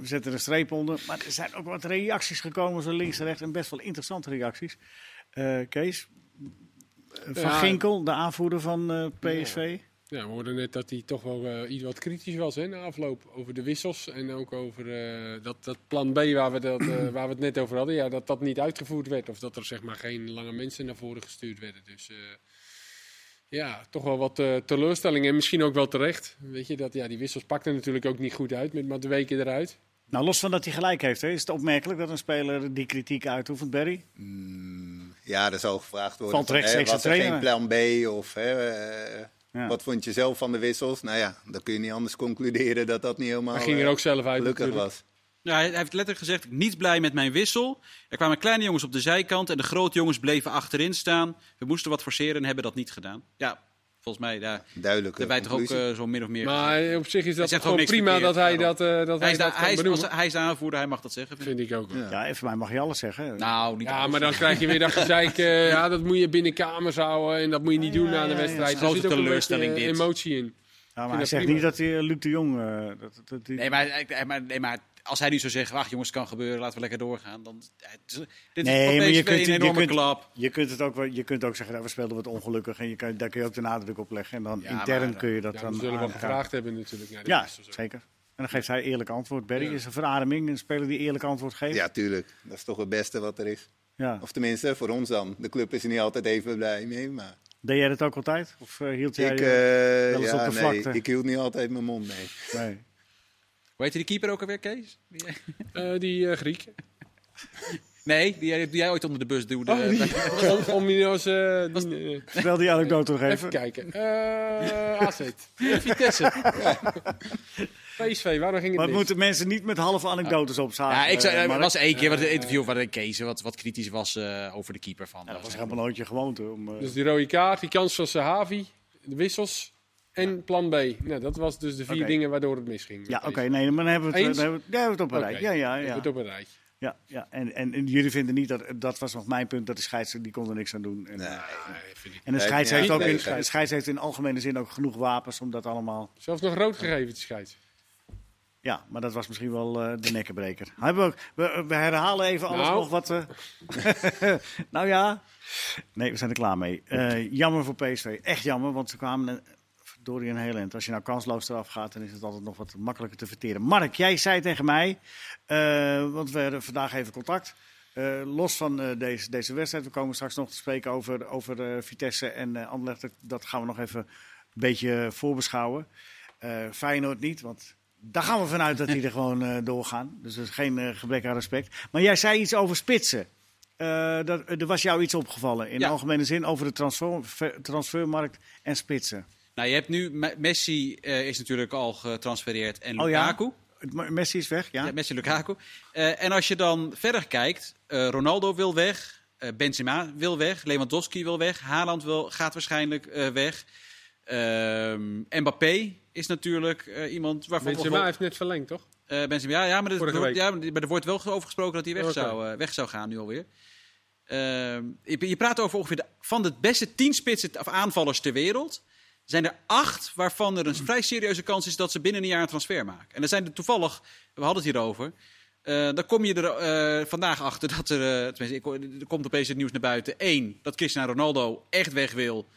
we zetten een streep onder. Maar er zijn ook wat reacties gekomen, zo links en rechts. En best wel interessante reacties. Eh, Kees, Van Ja. Ginkel, de aanvoerder van eh, PSV. Ja, we hoorden net dat hij toch wel eh, iets wat kritisch was hè, na afloop over de wissels. En ook over eh, dat, dat plan B waar we, dat, eh, waar we het net over hadden, ja, dat dat niet uitgevoerd werd. Of dat er zeg maar geen lange mensen naar voren gestuurd werden. Dus eh, ja, toch wel wat eh, teleurstelling. En misschien ook wel terecht. Weet je, dat, ja, die wissels pakten natuurlijk ook niet goed uit met maar de weken eruit. Nou, los van dat hij gelijk heeft, hè, is het opmerkelijk dat een speler die kritiek uitoefent, Barry? Ja, er zal gevraagd worden. Valt van, hè, rechtstreeks was de er geen plan B of hè, Ja. wat vond je zelf van de wissels? Nou ja, dan kun je niet anders concluderen dat dat niet helemaal Hij ging er eh, ook zelf uit gelukkig natuurlijk. was. Ja, hij heeft letterlijk gezegd, niet blij met mijn wissel. Er kwamen kleine jongens op de zijkant en de grote jongens bleven achterin staan. We moesten wat forceren en hebben dat niet gedaan. Ja, volgens mij, ja, Duidelijke wij toch ook eh, zo min of meer... Maar op zich is dat gewoon prima dat hij dat, eh, dat, hij, hij is dat hij, kan is, als- hij is de aanvoerder, hij mag dat zeggen. vind ik. Vind ik ook. Ja. Ja, even voor mij mag je alles zeggen. Nou, niet Ja, alles. maar dan krijg je weer dat gezeik, eh, ja, dat moet je binnen kamers houden en dat moet je niet Ja, doen ja, na de ja, wedstrijd. ja. Er Grote zit ook een teleurstelling beetje dit. emotie in. Ja, maar hij dat zegt prima. niet dat hij, Luc de Jong... eh, dat, dat, die- Nee, maar, nee, maar als hij nu zou zeggen, ach jongens, het kan gebeuren, laten we lekker doorgaan. Dan, is- dit Nee, is maar je kunt- een je kunt- klap. Je kunt het ook, je kunt ook zeggen, nou, we speelden wat ongelukkig. En je kan, daar kun je ook de nadruk op leggen. En dan Ja, intern maar, kun je dat Ja, dan we zullen wel aangaan. gevraagd hebben natuurlijk. Ja, ook. zeker. En dan geeft hij eerlijk antwoord. Barry Ja. is een verademing. Een speler die eerlijk antwoord geeft. Ja, tuurlijk. Dat is toch het beste wat er is. Ja. Of tenminste, voor ons dan. De club is er niet altijd even blij mee, maar... Deed jij dat ook altijd? Of eh, hield jij... ik, eh, eh, wel eens ja, op de nee, vlakte? ik hield niet altijd mijn mond, nee. nee. Hoe heet die keeper ook alweer, Kees? Die- Eh, die eh, Griek. Nee, die, jij- die jij ooit onder de bus duwde. Oh, die. Om, om die als, eh, die, eh, die anekdote nog even even. kijken. Eh AZ. Eh, Vitesse. PSV, waarom ging het Maar mis? moeten mensen niet met halve anekdotes opzagen? Ja, ik zei, eh, er was één keer wat een interview waar Kees wat, wat kritisch was eh, over de keeper van. Ja, dat was helemaal nooit je gewoonte. Om, eh, Dus die rode kaart, die kans van Sahavi, de wissels en plan B. Nou, dat was dus de vier dingen waardoor het misging. ja, oké. Nee, maar dan hebben we het, hebben we, dan hebben we het op een rij. Ja, ja, ja. het op een rijtje. Ja, ja. En, en, en jullie vinden niet dat, dat was nog mijn punt, dat de scheidsrechter, die kon er niks aan doen. En, Nee. Nee, vind ik. en de scheids ja, heeft ook in, de scheids heeft in algemene zin ook genoeg wapens om dat allemaal... Zelfs nog rood gegeven, die scheids. Ja, maar dat was misschien wel eh, de nekkenbreker. Hebben we, ook, we, we herhalen even alles Nou. nog wat... eh, nou ja. Nee, we zijn er klaar mee. Eh, jammer voor PSV. Echt jammer, want ze kwamen heel eind. Als je nou kansloos eraf gaat, dan is het altijd nog wat makkelijker te verteren. Mark, jij zei tegen mij, eh, want we hadden vandaag even contact... eh, los van eh, deze, deze wedstrijd, we komen straks nog te spreken over, over Vitesse en eh Anderlecht. Dat, dat gaan we nog even een beetje voorbeschouwen. Feyenoord niet, want daar gaan we vanuit dat die er gewoon doorgaan. Dus er is geen gebrek aan respect. Maar jij zei iets over spitsen. Dat, er was jou iets opgevallen in Ja. algemene zin over de transfer, transfermarkt en spitsen. Nou, je hebt nu Me- Messi eh, is natuurlijk al getransfereerd en Oh ja? Lukaku. Messi is weg, ja? Ja, Messi Lukaku. Eh, en als je dan verder kijkt, eh, Ronaldo wil weg, eh, Benzema wil weg, Lewandowski wil weg, Haaland wil, gaat waarschijnlijk eh, weg. Ehm, Mbappé is natuurlijk eh, iemand waarvan Benzema we- heeft net verlengd, toch? Eh, Benzema, ja, ja, maar, Vorige wordt- week. ja, maar er wordt wel over gesproken dat hij weg, Oké. zou, eh, weg zou gaan nu alweer. Ehm, je, je praat over ongeveer de, van de beste tien spitsen of aanvallers ter wereld. Zijn er acht waarvan er een vrij serieuze kans is dat ze binnen een jaar een transfer maken. En dan zijn er toevallig, we hadden het hierover. eh dan kom je er eh, vandaag achter dat er, eh, tenminste, er komt opeens het nieuws naar buiten. Eén, dat Cristiano Ronaldo echt weg wil.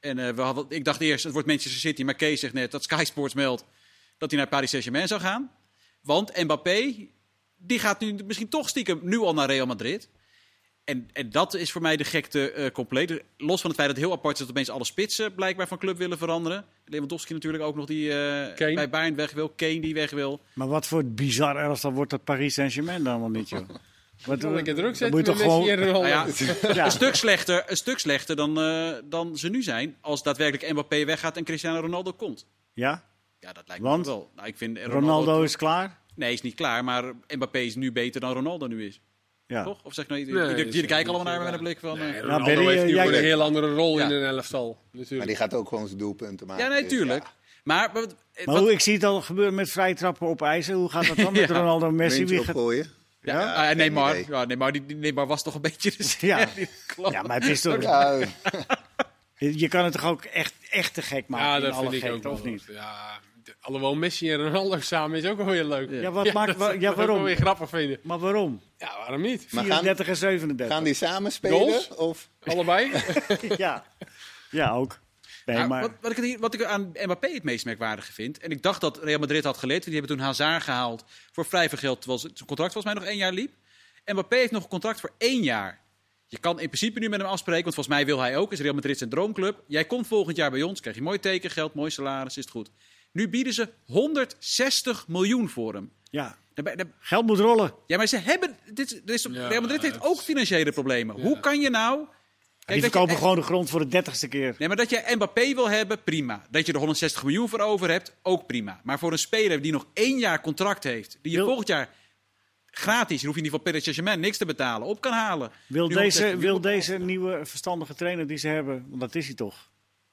En we hadden, ik dacht eerst, het wordt Manchester City, maar Kees zegt net dat Sky Sports meldt dat hij naar Paris Saint-Germain zou gaan. Want Mbappé, die gaat nu misschien toch stiekem nu al naar Real Madrid. En, en dat is voor mij de gekte eh, compleet. Los van het feit dat het heel apart is dat opeens alle spitsen blijkbaar van club willen veranderen. Lewandowski natuurlijk ook nog die eh, bij Bayern weg wil. Kane die weg wil. Maar wat voor bizar elftal wordt dat Paris Saint-Germain dan wel niet, joh? Wat, Wel lekker druk dan zetten moet je toch gewoon... Ronaldo. Nou ja, Ja. een, stuk slechter, een stuk slechter dan, eh, dan ze nu zijn. Als daadwerkelijk Mbappé weggaat en Cristiano Ronaldo komt. Ja? Ja, dat lijkt Want? me wel. Nou, ik vind Ronaldo is klaar? Nee, is niet klaar. Maar Mbappé is nu beter dan Ronaldo nu is. Ja. Toch? Of zeg ik nou, Nee, jullie, kijken allemaal naar me met een blik van... eh, Nee, Nou, Ronaldo Barry, heeft nu jij- gewoon een heel andere rol Ja. in een elftal. Maar Natuurlijk. die gaat ook gewoon zijn doelpunten maken. ja, nee, Dus, tuurlijk. ja, Maar, wat, Maar hoe, ik zie het al gebeuren met vrije trappen op ijzer. Hoe gaat dat dan met Ja. Ronaldo en Messi? Wie gaat... opgooien. ja, Ja? ah, Neymar, idee. ja, Neymar, die, die Neymar was toch een beetje de Ja. ja, maar het is toch... Ja, Je kan het toch ook echt, echt te gek maken Ja, in dat alle vind ik ook of niet? Ja, alhoewel Messi en Ronaldo samen is ook wel weer leuk. Ja, wat maakt, dat wa- ja waarom? weer grappig vinden. Maar waarom? Ja, waarom niet? Maar gaan- 34 en 37. gaan die samen spelen? Goals? Of? Allebei? Ja. ja, ook. Nee, Nou, maar... wat, wat, ik, hier- wat ik aan Mbappé het meest merkwaardige vind... en ik dacht dat Real Madrid had geleerd... want die hebben toen Hazard gehaald voor vrij veel geld... terwijl zijn contract volgens mij nog één jaar liep. Mbappé heeft nog een contract voor één jaar. Je kan in principe nu met hem afspreken... want volgens mij wil hij ook, is Real Madrid zijn droomclub. Jij komt volgend jaar bij ons, krijg je mooi tekengeld, mooi salaris, is het goed. Nu bieden ze 160 miljoen voor hem. Ja, Daarbij- geld moet rollen. Ja, maar ze hebben... Dit, is- dit is, Ja, Real Madrid heeft ook financiële problemen. Hoe kan je nou... Die dat je verkopen echt- gewoon de grond voor de dertigste keer. Nee, maar dat je Mbappé wil hebben, prima. Dat je er 160 miljoen voor over hebt, ook prima. Maar voor een speler die nog één jaar contract heeft, die je Wil- volgend jaar gratis, je hoeft in ieder geval Saint-Germain niks te betalen, op kan halen. Wil Nu deze, 160 wil deze nieuwe verstandige trainer die ze hebben, want dat is hij toch,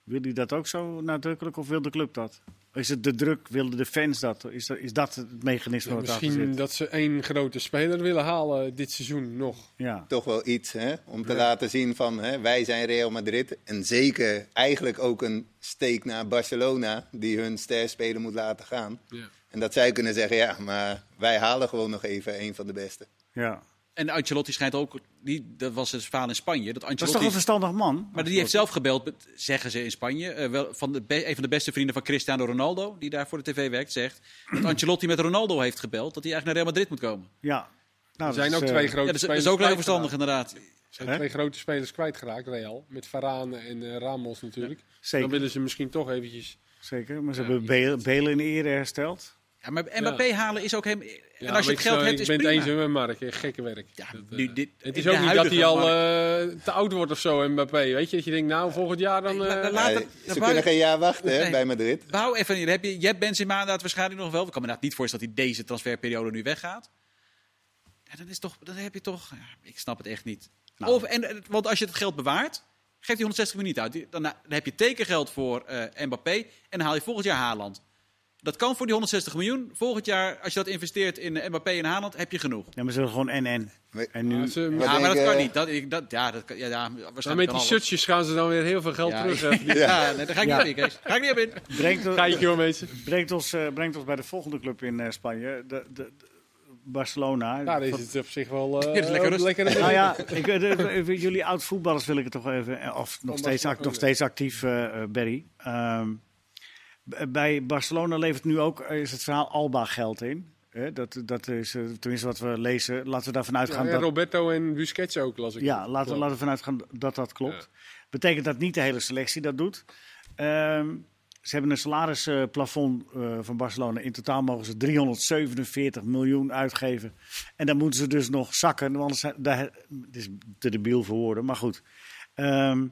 wil hij dat ook zo nadrukkelijk of wil de club dat? Is het de druk, wilden de fans dat? Is dat, is dat het mechanisme wat daarachter Misschien zit? dat ze één grote speler willen halen dit seizoen nog. Ja. toch wel iets hè, om te laten zien van hè, wij zijn Real Madrid. En zeker eigenlijk ook een steek naar Barcelona die hun sterspeler moet laten gaan. Ja. En dat zij kunnen zeggen, ja, maar wij halen gewoon nog even een van de beste. ja. En Ancelotti schijnt ook, die, dat was het verhaal in Spanje, dat Dat is toch Ancelotti... een verstandig man? maar die heeft zelf gebeld, met- zeggen ze in Spanje, eh, wel, van de een van de beste vrienden van Cristiano Ronaldo, die daar voor de tv werkt, zegt dat Ancelotti met Ronaldo heeft gebeld, dat hij eigenlijk naar Real Madrid moet komen. Ja. Nou, Er zijn dat ook is, twee eh, grote Ja, dat is, dat spelers is ook heel verstandig inderdaad. Er zijn Hè? twee grote spelers kwijtgeraakt, Real. Met Varane en eh, Ramos natuurlijk. Dan Zeker, willen ze misschien toch eventjes... zeker. Maar ze Ja, hebben Bale, Bale in ere hersteld. Ja, maar Mbappé halen is ook helemaal... en Ja, als je het ik- geld hebt, ik is ben prima. het eens met Mark. Gekke werk. Ja, Dat, eh, nu, dit, het is ook niet dat hij al eh, te oud wordt of zo, Mbappé. Weet je, dat je denkt, nou, volgend jaar dan... Eh, Ja, ze kunnen geen jaar wachten hè, bij Madrid. Wou even, hier heb je, je hebt Benzema inderdaad waarschijnlijk nog wel. Ik kan me inderdaad niet voorstellen dat hij deze transferperiode nu weggaat. Ja, dan, is toch, dan heb je toch... Ja, ik snap het echt niet. Nou. Of, en, want als je het geld bewaart, geef die 160 miljoen niet uit. Dan, dan heb je tekengeld voor eh, Mbappé en dan haal je volgend jaar Haaland. Dat kan voor die 160 miljoen. Volgend jaar, als je dat investeert in Mbappé en Haaland, heb je genoeg. Ja, maar ze willen gewoon en-en. En nu... Ja, ze- Wat ja, maar denk, dat kan eh, niet. Dat, ik, dat, ja, dat, kan- ja, ja, waarschijnlijk Maar met die shirtjes gaan ze dan weer heel veel geld Ja, terug. ja. hè. Ja, nee, daar ga ik Ja. niet op in, Kees. Ga ik niet op in. Brengt, Kijk joh mensen. brengt, ons, eh, brengt ons bij de volgende club in eh, Spanje. De, de, de- Barcelona. Daar is het op zich wel eh, Ja, is lekker. Nou ja, ik, even jullie oud-voetballers wil ik het toch even... Of nog, Om steeds, nog steeds actief, eh, eh, Barry. Ehm, b- bij Barcelona levert nu ook eh, is het verhaal Alba geld in. Dat, dat is eh, tenminste wat we lezen. Laten we daarvan uitgaan Ja, dat... Roberto en Busquets ook, las ik. Ja, laten we, laten we vanuit gaan dat dat klopt. Ja. Betekent dat niet de hele selectie dat doet. Ehm, ze hebben een salarisplafond eh, van Barcelona. In totaal mogen ze 347 miljoen uitgeven. En dan moeten ze dus nog zakken. want Anders zijn, daar, het is te debiel voor woorden, maar goed. Ehm,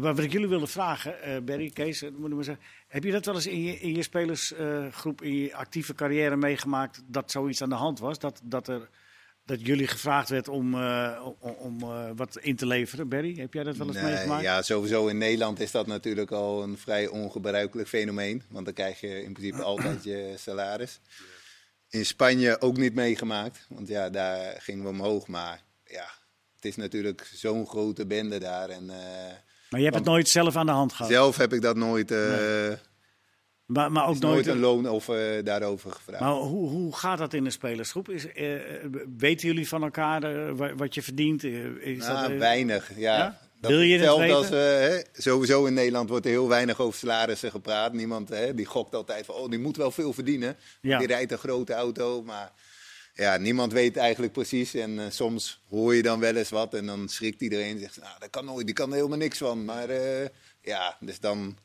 wat ik jullie wilde vragen, eh Berry, Kees, eh, moet ik maar zeggen. Heb je dat wel eens in je, in je spelersgroep, in je actieve carrière meegemaakt, dat zoiets aan de hand was? Dat, dat, er, dat jullie gevraagd werd om, eh, om, eh, wat in te leveren, Berry? Heb jij dat wel eens Nee, meegemaakt? ja, sowieso in Nederland is dat natuurlijk al een vrij ongebruikelijk fenomeen. Want dan krijg je in principe altijd je salaris. In Spanje ook niet meegemaakt. Want ja, daar gingen we omhoog. Maar ja, het is natuurlijk zo'n grote bende daar. En eh, Maar je hebt het nooit zelf aan de hand gehad? zelf heb ik dat nooit, eh, Maar, maar ook nooit een loon of eh, daarover gevraagd. Maar hoe, hoe gaat dat in een spelersgroep? Is, eh, weten jullie van elkaar wa- wat je verdient? Is Nou, dat, weinig, ja. ja? Dat Wil je het weten? als, hè, sowieso in Nederland wordt er heel weinig over salarissen gepraat. Niemand hè, die gokt altijd van, oh, die moet wel veel verdienen. Ja. Die rijdt een grote auto, maar ja, niemand weet eigenlijk precies. En eh, soms hoor je dan wel eens wat en dan schrikt iedereen en zegt, nou, dat kan nooit, die kan er helemaal niks van. Maar eh, ja, dus dan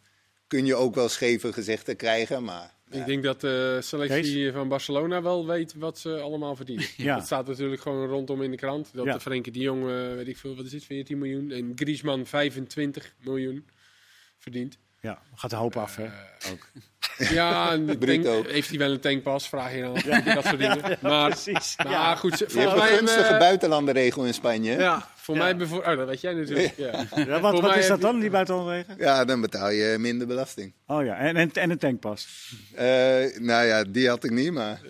kun je ook wel scheve gezichten krijgen, maar... Ik denk dat de selectie Kees? van Barcelona wel weet wat ze allemaal verdienen. Ja. Dat staat natuurlijk gewoon rondom in de krant. Dat Ja. de Frenkie de Jong, eh, weet ik veel, wat is het, 14 miljoen. En Griezmann 25 miljoen verdient. Ja, gaat de hoop af, hè? Eh, Ook. Ja, en tank- heeft hij wel een tankpas, vraag je dan. af, Dat soort dingen. Maar, Precies. maar ja. goed, ze- Je hebt een gunstige eh, buitenlandenregel in Spanje. ja, voor Ja. mij bijvoorbeeld... Oh, dat weet jij natuurlijk. Ja. Ja, wat Voor wat is dat dan, die buitenlandwegen? Ja, dan betaal je minder belasting. Oh ja, en, en, en een tankpas. Eh, nou ja, die had ik niet, maar...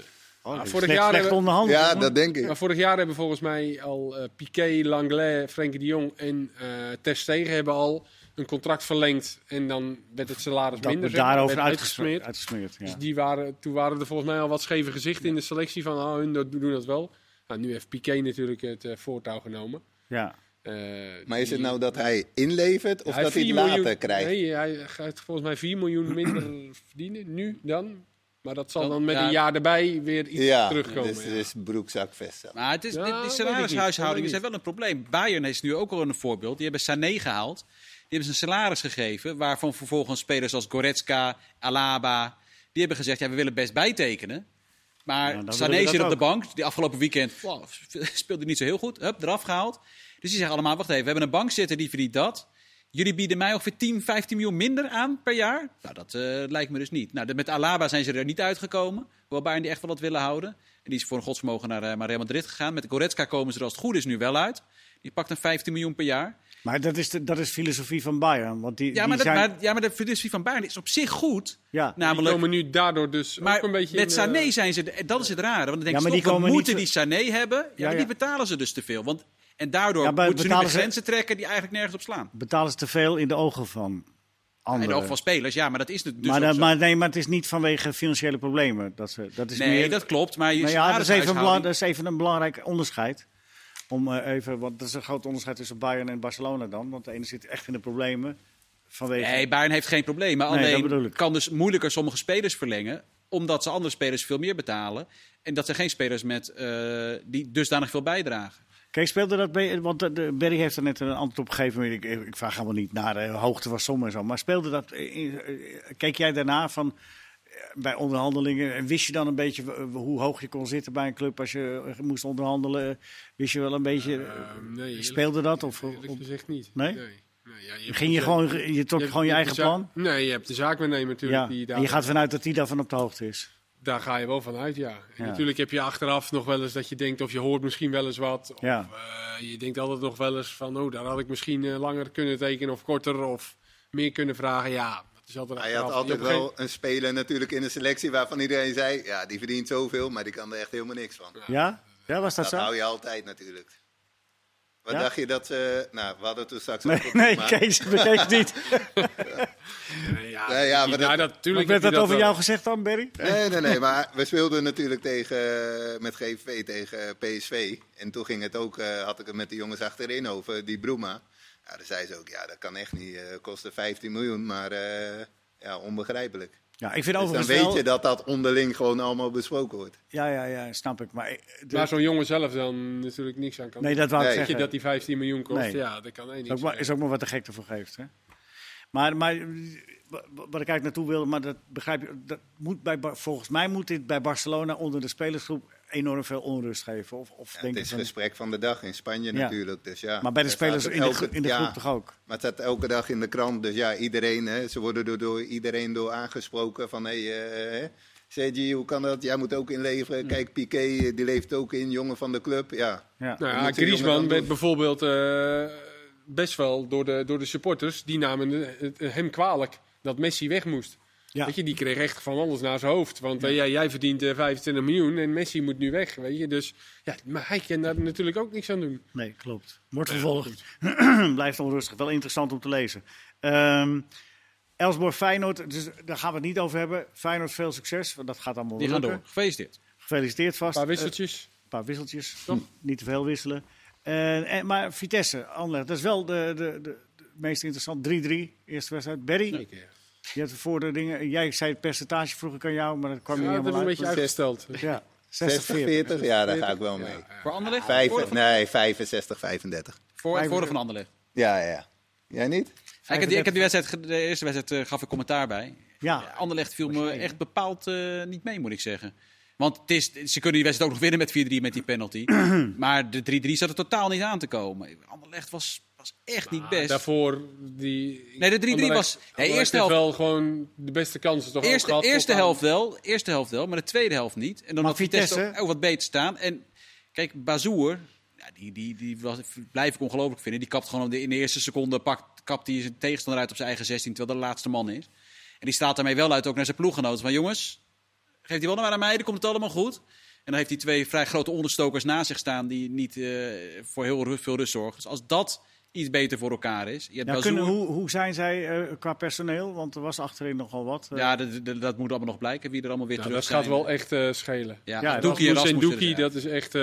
Oh, vorig slecht, jaar slecht hebben- onderhandeld. Ja, dat denk ik. Maar vorig jaar hebben volgens mij al eh Piqué, Langlais, Frenkie de Jong en eh Ter Stegen hebben al een contract verlengd. En dan werd het salaris dat minder. daarover uitgesmeerd. uitgesmeerd ja. Dus die waren, toen waren er volgens mij al wat scheve gezichten in de selectie van oh, hun dat- doen dat wel. Nou, nu heeft Piqué natuurlijk het eh, voortouw genomen. ja. Eh, Maar is het nou dat hij inlevert of hij dat hij het 4 later miljoen- krijgt? Nee, hij gaat volgens mij 4 miljoen minder verdienen nu dan. Maar dat zal Dan- met ja. een jaar erbij weer iets ja, terugkomen. dus ja. het is broekzakvest. Maar het is, Ja, die, niet. zijn wel een probleem. Bayern is nu ook al een voorbeeld. Die hebben Sané gehaald. Die hebben ze een salaris gegeven. Waarvan vervolgens spelers als Goretzka, Alaba. Die hebben gezegd: ja, we willen best bijtekenen. Maar Ja, Sané dat zit op de bank. Die afgelopen weekend wow, speelde niet zo heel goed. Hup, eraf gehaald. Dus die zeggen allemaal: wacht even, we hebben een bank zitten die verdient dat. Jullie bieden mij ongeveer 10, 15 miljoen minder aan per jaar. Nou, dat eh, lijkt me dus niet. Nou, met Alaba zijn ze er niet uitgekomen. Hoewel Bayern die echt wel wat willen houden. En die is voor een godsvermogen naar, eh, naar Real Madrid gegaan. Met Goretzka komen ze er als het goed is nu wel uit. Die pakt een 15 miljoen per jaar. Maar dat is de, dat is filosofie van Bayern. Want die, Ja, die maar, dat, zijn, maar, ja, maar de filosofie van Bayern is op zich goed. ja. Die Namelijk, komen nu daardoor dus maar ook een beetje... met in, Sané eh, zijn ze... Dat is het rare. Want dan denk Ja, je, maar die we moeten niet- die Sané hebben. Ja, maar ja. die betalen ze dus te veel. Want, en daardoor Ja, maar moeten ze nu de ze- grenzen trekken die eigenlijk nergens op slaan. betalen ze te veel in de ogen van In anderen. de ogen van spelers, ja, maar dat is het dus maar, ook dat- maar, nee, maar het is niet vanwege financiële problemen. Dat, ze, dat is Nee, meer, dat klopt. Maar je Nou ja, dat is, even een belang- salarishuishouding- dat is even een belangrijk onderscheid. Om eh, even, want dat is een groot onderscheid tussen Bayern en Barcelona dan. Want de ene zit echt in de problemen vanwege. Nee, Bayern heeft geen problemen. Alleen kan dus moeilijker sommige spelers verlengen. Omdat ze andere spelers veel meer betalen. En dat zijn geen spelers met, eh, die dusdanig veel bijdragen. Kijk, speelde dat bij, want de, de- Berry heeft er net een antwoord op gegeven. Ik, ik, vraag helemaal niet naar de hoogte van som en zo. Maar speelde dat, eh, keek jij daarna van eh, bij onderhandelingen en wist je dan een beetje w- hoe hoog je kon zitten bij een club als je eh, moest onderhandelen? Wist je wel een beetje, eh, eh, nee, speelde dat? Of, Eerlijk gezegd niet. Nee? nee. ja, je ging je gewoon, je trok gewoon je eigen plan? Nee, je hebt de zaakwaarnemer natuurlijk. Ja, Die daar, en je gaat vanuit dat die daarvan op de hoogte is. Daar ga je wel van uit, ja. En Ja. natuurlijk heb je achteraf nog wel eens dat je denkt, of je hoort misschien wel eens wat. Of Ja. eh, je denkt altijd nog wel eens van, oh, daar had ik misschien eh, langer kunnen tekenen of korter of meer kunnen vragen. Ja, Dus altijd Hij had altijd wel een speler natuurlijk in de selectie waarvan iedereen zei... ja, die verdient zoveel, maar die kan er echt helemaal niks van. Ja? Ja, was dat Dat zo? hou je altijd natuurlijk. Wat Ja? dacht je dat ze... Nou, we hadden toen straks... Nee, nee maar- Kees, bekeek het niet. Ja, Nee, ja, maar nou, dat- dat, Maar tuurlijk werd dat over wel. jou gezegd dan, Berry? Nee, nee, nee. Maar we speelden natuurlijk tegen, met GVV tegen PSV. En toen ging het ook, eh, had ik het met de jongens achterin over, die Broema. Ja, dan zei ze ook, ja, dat kan echt niet. eh kostte 15 miljoen, maar eh, ja, onbegrijpelijk. Ja, ik vind Dus dan overigens weet wel... je dat dat onderling gewoon allemaal besproken wordt. Ja, ja, ja, snap ik. Maar, eh, de- Waar zo'n jongen zelf dan natuurlijk niks aan kan nee, dat wou ik Nee. Weet je zeggen. dat die 15 miljoen kost? Nee. Ja, dat kan één is niks. ook, maar, is ook maar wat de gek ervoor geeft. Hè? Maar, maar wat ik eigenlijk naartoe wil, maar dat begrijp je, dat moet bij, volgens mij moet dit bij Barcelona onder de spelersgroep enorm veel onrust geven. Of, of Ja, denk het is van, gesprek van de dag in Spanje Ja. natuurlijk. Dus ja, maar bij de Er spelers in de, elke- in de ja, groep toch ook? Maar het staat elke dag in de krant. Dus ja, iedereen, hè, ze worden door, door iedereen door aangesproken van... Hey, eh, hè, Sergi, hoe kan dat? Jij moet ook inleveren. Kijk, Piqué, eh, die leeft ook in, jongen van de club. Ja, Ja. Nou Griezmann werd bijvoorbeeld eh, best wel door de, door de supporters, die namen het- hem kwalijk dat Messi weg moest. Ja. Weet je, die kreeg echt van alles naar zijn hoofd. Want eh, ja, jij verdient eh, 25 miljoen en Messi moet nu weg. Weet je? Dus ja, maar hij kan daar natuurlijk ook niks aan doen. Nee, klopt. Wordt vervolgd. Blijft onrustig. Wel interessant om te lezen. Ehm Elsborg Feyenoord, dus daar gaan we het niet over hebben. Feyenoord veel succes, want dat gaat allemaal Die gaan door. Gefeliciteerd. Gefeliciteerd Een vast. paar Eh, wisseltjes. Een paar wisseltjes, toch? Niet te veel wisselen. Eh, en, maar Vitesse, Anderlecht, dat is wel de, de, de, de meest interessant. 3-3, eerste wedstrijd. Berry. Je hebt. Jij zei het percentage vroeg ik aan jou, maar dat kwam Ja, niet dat heb ik helemaal een uit. beetje uitgesteld. Ja, 60, 60, 40, ja, daar ga ik wel mee. Voor Anderlecht? Nee, 65, 35. voor, voor de van Anderlecht. Ja, ja. Jij niet? Ja, ik, heb die, ik heb die wedstrijd, de eerste wedstrijd eh, gaf ik commentaar bij. Ja, Ja, Anderlecht viel me echt bepaald eh, niet mee, moet ik zeggen. Want het is, ze kunnen die wedstrijd ook nog winnen met 4-3 met die penalty. maar de 3-3 zat er totaal niet aan te komen. Anderlecht was, was echt niet best. Daarvoor die... Nee, de 3-3 Anderlecht- was- nee, eerste helft- wel gewoon de beste kansen toch ook Eerste, gehad. eerste, helft wel, eerste helft wel, maar de tweede helft niet. En dan Maar had Vitesse, Vitesse- ook, wat beter staan. En kijk, Bazoer, ja, die, die, die was, blijf ik ongelooflijk vinden. Die kapt gewoon in de, in de eerste seconde, pakt, kapt hij zijn tegenstander uit op zijn eigen 16, terwijl dat de laatste man is. En die staat daarmee wel uit ook naar zijn ploeggenoten. Van jongens, geeft die wel maar aan mij, dan komt het allemaal goed. En dan heeft hij twee vrij grote onderstokers naast zich staan die niet eh, voor heel veel rust zorgen. Dus als dat iets beter voor elkaar is. Je hebt kunnen, hoe, hoe zijn zij eh, qua personeel? Want er was achterin nogal wat. eh. ja, dat, dat, dat moet allemaal nog blijken, wie er allemaal weer Nou, terug dat gaat zijn. wel echt eh, schelen. Ja, Ja, Doekie en Doekie, dat is echt...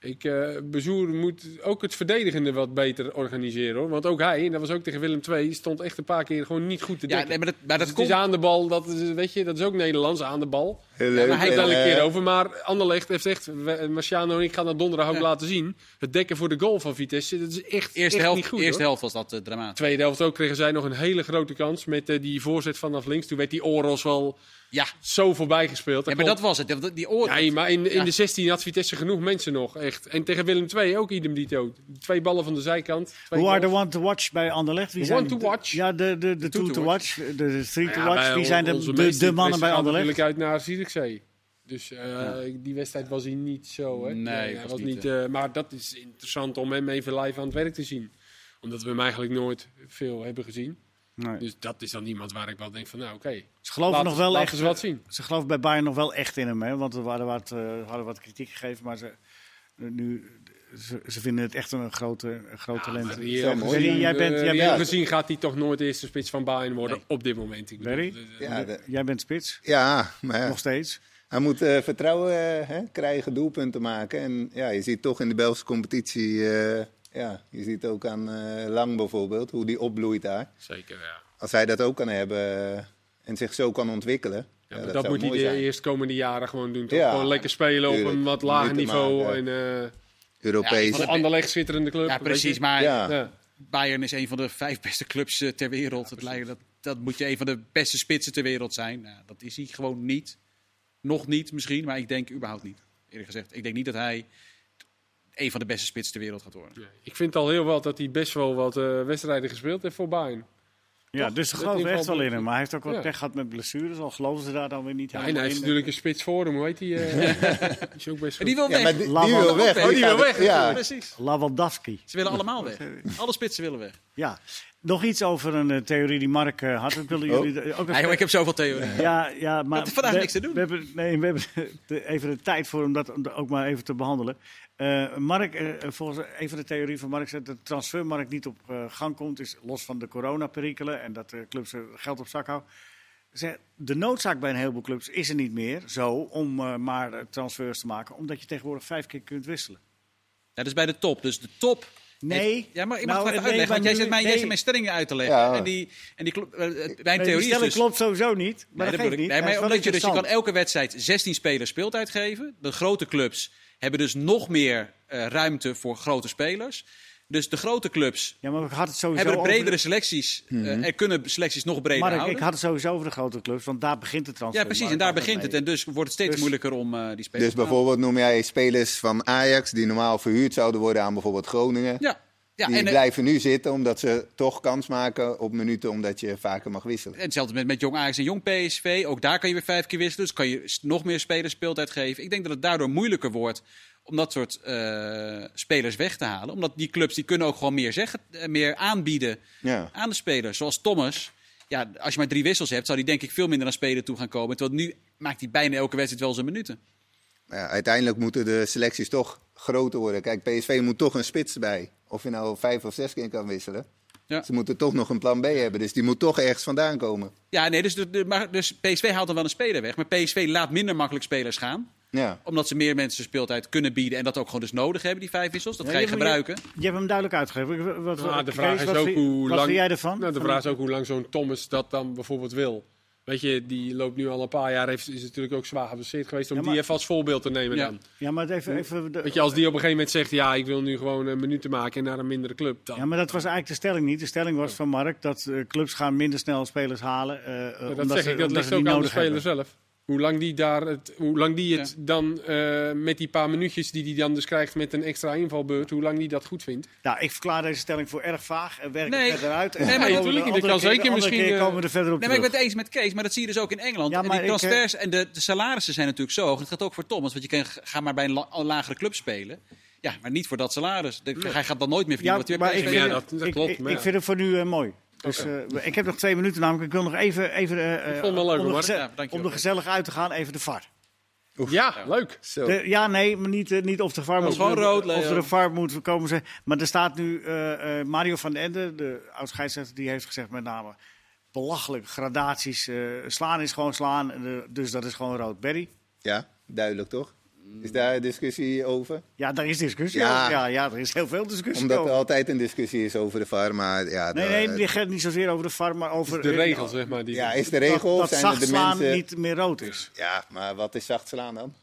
ik, eh Bezoer moet ook het verdedigende wat beter organiseren. Hoor. Want ook hij, en dat was ook tegen Willem II, stond echt een paar keer gewoon niet goed te Ja, dekken. nee, maar dat, maar dat Dus komt... het is aan de bal, dat is, weet je, dat is ook Nederlands, aan de bal. Heel Daar leuk. En, het wel een keer over. Maar Anderlecht heeft echt, Marciano en ik gaan dat donderdag ook Ja. laten zien. Het dekken voor de goal van Vitesse, dat is echt, Eerste, echt helft, niet goed. eerste hoor. helft was dat dramatisch. Tweede helft ook kregen zij nog een hele grote kans met eh, die voorzet vanaf links. Toen werd die Oros wel Ja, zo voorbij gespeeld. ja maar dat was het. Die- Die oor... Nee, maar in, in Ja. de 16 had Vitesse genoeg mensen nog, echt. En tegen Willem II ook idem dito. Twee ballen van de zijkant. Who are the one to watch bij Anderlecht? Wie The zijn one to de- watch? Ja, de, de, de two, to to watch. De, three to watch. Wie zijn de, de, de mannen bij Anderlecht? natuurlijk uit naar Zierikzee. Dus eh, die wedstrijd was hij niet zo. Hè? Nee, hij was was niet, niet, eh, maar dat is interessant om hem even live aan het werk te zien. Omdat we hem eigenlijk nooit veel hebben gezien. Nee. Dus dat is dan iemand waar ik wel denk van, nou oké. Ze geloven nog wel echt. ze wat zien. Ze geloven bij Bayern nog wel echt in hem, hè? Want er waren wat, eh, hadden wat kritiek gegeven, maar ze, nu, ze, ze vinden het echt een grote, een groot talent. Maar Ja, gezien, Jij bent- eh, jij reëel bent- gezien gaat hij toch nooit de eerste spits van Bayern worden Nee. op dit moment. Ik bedoel, eh, Ja, de- Jij bent spits, ja, maar ja, nog steeds. hij moet eh, vertrouwen hè, krijgen, doelpunten maken. En ja, je ziet toch in de Belgische competitie, eh, ja, je ziet ook aan eh, Lang bijvoorbeeld, hoe die opbloeit daar. Zeker, ja. Als hij dat ook kan hebben eh, en zich zo kan ontwikkelen. Ja, ja, maar dat, moet hij de zijn. eerstkomende jaren gewoon doen. Toch? Ja, gewoon lekker spelen op een wat lager niveau. maken. En, eh Europees. van Anderlecht schitterende club. Ja, precies. Maar Ja. Ja. Bayern is een van de vijf beste clubs ter wereld. Het lijkt, dat, dat moet je een van de beste spitsen ter wereld zijn. Nou, dat is hij gewoon niet. Nog niet misschien, maar ik denk überhaupt niet. Eerlijk gezegd, ik denk niet dat hij een van de beste spitsen ter wereld gaat worden. Ja, Ik vind al heel wat dat hij best wel wat eh, wedstrijden gespeeld heeft voor Bayern. Ja, Toch? dus ze geloven echt wel in hem. Maar hij heeft ook wat Ja. pech gehad met blessures. Al geloven ze daar dan weer niet Ja, en helemaal hij heeft in. natuurlijk een spits voor hem, hoe heet die? eh, is ook best En die wil Ja, weg. maar die, die wil weg. Oh, die wil weg, Ja, Precies. Lewandowski. Ze willen allemaal weg. Alle spitsen willen weg. Ja. Nog iets over een eh, theorie die Mark eh, had. Dat willen Oh. jullie ook Ja, joh, ik heb zoveel theorieën. Ja, ja, maar vandaag we- niks te doen. We hebben, nee, we hebben de- even de tijd voor om dat ook maar even te behandelen. Eh, Mark, volgens even de theorie van Mark, zegt dat de transfermarkt niet op gang komt, is los van de coronaperikelen en dat de clubs er geld op zak houden. Zeg, De noodzaak bij een heleboel clubs is er niet meer zo om maar transfers te maken, omdat je tegenwoordig vijf keer kunt wisselen. Ja, dat is bij de top. Dus de top. Nee. heeft- ja, maar ik mag Nou, het even uitleggen. Want jij zit mij, jij nee. zit mijn stellingen uit te leggen. Ja. En die, en die, eh, mijn Nee, die theorie is dus... klopt sowieso niet, maar Nee, dat dat niet. Nee, maar omdat je, dus, je kan elke wedstrijd 16 spelers speeltijd geven. De grote clubs hebben dus nog meer eh, ruimte voor grote spelers. Dus de grote clubs Ja, maar ik had het sowieso hebben over bredere de- selecties. eh, en kunnen selecties nog breder Mark, houden. ik had het sowieso over de grote clubs, want daar begint de transfer. Ja, precies. En daar begint het. En dus wordt het steeds Dus- moeilijker om eh, die spelers Dus bijvoorbeeld noem jij spelers van Ajax die normaal verhuurd zouden worden aan bijvoorbeeld Groningen. Ja, ja die en, eh, blijven nu zitten omdat ze toch kans maken op minuten omdat je vaker mag wisselen. En Hetzelfde met, met Jong Ajax en Jong PSV. Ook daar kan je weer vijf keer wisselen. Dus kan je nog meer spelers speeltijd geven. Ik denk dat het daardoor moeilijker wordt om dat soort eh, spelers weg te halen. Omdat die clubs die kunnen ook gewoon meer, zeggen, eh, meer aanbieden Ja. aan de spelers. Zoals Thomas. Ja, als je maar drie wissels hebt, zou die denk ik veel minder aan spelen toe gaan komen. Terwijl nu maakt hij bijna elke wedstrijd wel zijn minuten. Ja, uiteindelijk moeten de selecties toch groter worden. Kijk, PSV moet toch een spits bij. Of je nou vijf of zes keer kan wisselen. Ja. Ze moeten toch nog een plan B hebben. Dus die moet toch ergens vandaan komen. Ja, nee, dus, de, de- maar, dus PSV haalt dan wel een speler weg. Maar PSV laat minder makkelijk spelers gaan. Ja. Omdat ze meer mensen speeltijd kunnen bieden. En dat ook gewoon dus nodig hebben, die vijf wissels. Dat Ja, ga je gebruiken. Je hebt hem duidelijk uitgegeven. Wat, Nou, de Kees, vraag is wat ook hoe lang. jij ervan? Nou, de vraag is ook hoe lang zo'n Thomas dat dan bijvoorbeeld wil. Weet je, die loopt nu al een paar jaar, heeft, is natuurlijk ook zwaar geblesseerd geweest om Ja, maar- die even als voorbeeld te nemen Ja. dan. Ja, maar even... even de- Weet je, als die op een gegeven moment zegt, ja, ik wil nu gewoon een minuten maken naar een mindere club. Dan, ja, maar dat was eigenlijk de stelling niet. De stelling was van Mark dat eh, clubs gaan minder snel spelers halen. Maar dat omdat zeg ze, ik, dat ligt ook aan de speler zelf. Hoe lang die, daar het, hoe lang die het dan eh, met die paar minuutjes die hij dan dus krijgt met een extra invalbeurt, hoe lang die dat goed vindt. Nou, ik verklaar deze stelling voor erg vaag en werk Nee. er verder uit. En Nee, maar natuurlijk niet. de kan zeker misschien, keer eh, komen we er verder op Nee, maar ik ben het eens met Kees, maar dat zie je dus ook in Engeland. Ja, en maar die ik, transfers en de, de salarissen zijn natuurlijk zo hoog. Dat gaat ook voor Thomas, want je kan ga maar bij een la- een lagere club spelen. Ja, maar niet voor dat salaris. De- Hij gaat dan nooit meer verdienen Ja, wat maar ik. Ja, dat- het- dat ik, klopt, ik, maar ik ja. vind het voor nu eh, mooi. Dus, eh, ik heb nog twee minuten namelijk. Ik wil nog even, even eh, Ik vond het wel leuk, om, er geze- Ja, om er gezellig uit te gaan, even de VAR. Ja, leuk. Zo. De- ja, nee, maar niet, niet of de VAR moet, is gewoon rood, of er een VAR moet komen. Ze- Maar er staat nu eh, eh, Mario van den Ende, de oud-scheidsrechter, die heeft gezegd met name belachelijk gradaties. eh, slaan is gewoon slaan, dus dat is gewoon rood. Berry? Ja, duidelijk toch? Is daar een discussie over? Ja, daar is discussie Ja. over. Ja, ja, er is heel veel discussie Omdat er altijd een discussie is over de VAR. Maar ja, Nee, nee, die gaat niet zozeer over de VAR, maar over... De eh, regel, zeg maar. Die ja, is de dat, regel? dat zijn zacht de slaan mensen... niet meer rood is. Ja, maar wat is zacht slaan dan?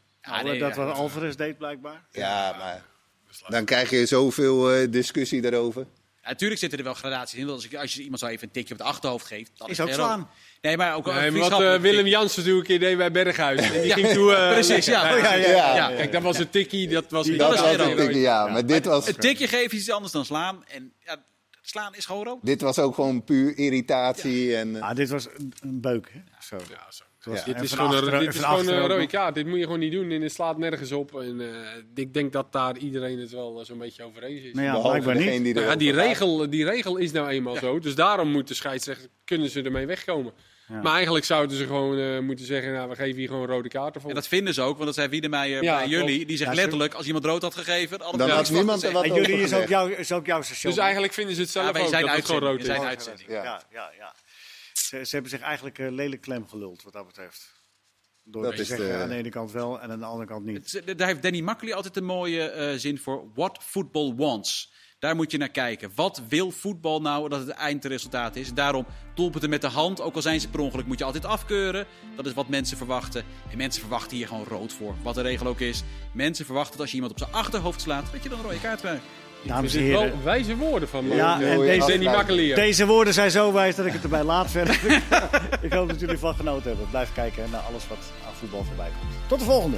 Nee, dat ja. wat Alvarez deed blijkbaar. Ja, maar dan krijg je zoveel eh, discussie daarover. Ja, natuurlijk zitten er wel gradaties in. Als, ik, als je iemand zo even een tikje op het achterhoofd geeft, dan Is het ook slaan. Nee, maar ook Nee, maar wat eh, Willem. Jansen toen een keer deed bij Berghuis. En die Ja, ging toen... eh, precies, ja. Ja, ja, ja. Ja. Kijk, dat was een tikkie, dat was niet... Dat was een tikje, ja. Maar dit was, Een tikje geven is iets anders dan slaan. En ja, slaan is gewoon rood. dit was ook gewoon puur irritatie. En, eh, Ah, dit was een, een beuk, hè? Zo. Ja, zo. Ja. Dit is gewoon, achteren- een, dit is van gewoon een achteren ook rode kaart. Dit moet je gewoon niet doen en het slaat nergens op. En eh, ik denk dat daar iedereen het wel eh, zo'n beetje over eens is. Nou ja, behalve niet. die Nou die, regel, die regel is nou eenmaal zo. Dus daarom moet de scheidsrechter, kunnen ze ermee wegkomen. Ja. Maar eigenlijk zouden ze gewoon eh, moeten zeggen, nou, we geven hier gewoon rode kaarten voor. En dat vinden ze ook, want dat zei Wiedemeyer Ja, bij jullie. Die zegt Ja, letterlijk, als iemand rood had gegeven... hadden we Dan had van niemand er wat En over jullie is ook, jouw, is ook jouw station. dus eigenlijk vinden ze het zelf Ja, wij ook zijn dat het gewoon rood is. Zijn uitzending. Ja. Ja, ja, ja. Ze, ze hebben zich eigenlijk eh, lelijk klem geluld, wat dat betreft. Door Dat te is zeggen, de- aan de ene kant wel en aan de andere kant niet. Het is- Daar heeft Danny Makkely altijd een mooie eh, zin voor. What football wants. Daar moet je naar kijken. Wat wil voetbal nou dat het eindresultaat is? Daarom doelpunten met de hand, ook al zijn ze per ongeluk, moet je altijd afkeuren. Dat is wat mensen verwachten. En mensen verwachten hier gewoon rood voor. Wat de regel ook is. Mensen verwachten dat als je iemand op zijn achterhoofd slaat, dat je dan een rode kaart krijgt. Dames en is wel heren, wijze woorden van Ja, en deze- afsluiting. Makkelier. deze woorden zijn zo wijs dat ik het erbij laat verder. ik hoop dat jullie van genoten hebben. Blijf kijken naar alles wat aan voetbal voorbij komt. Tot de volgende.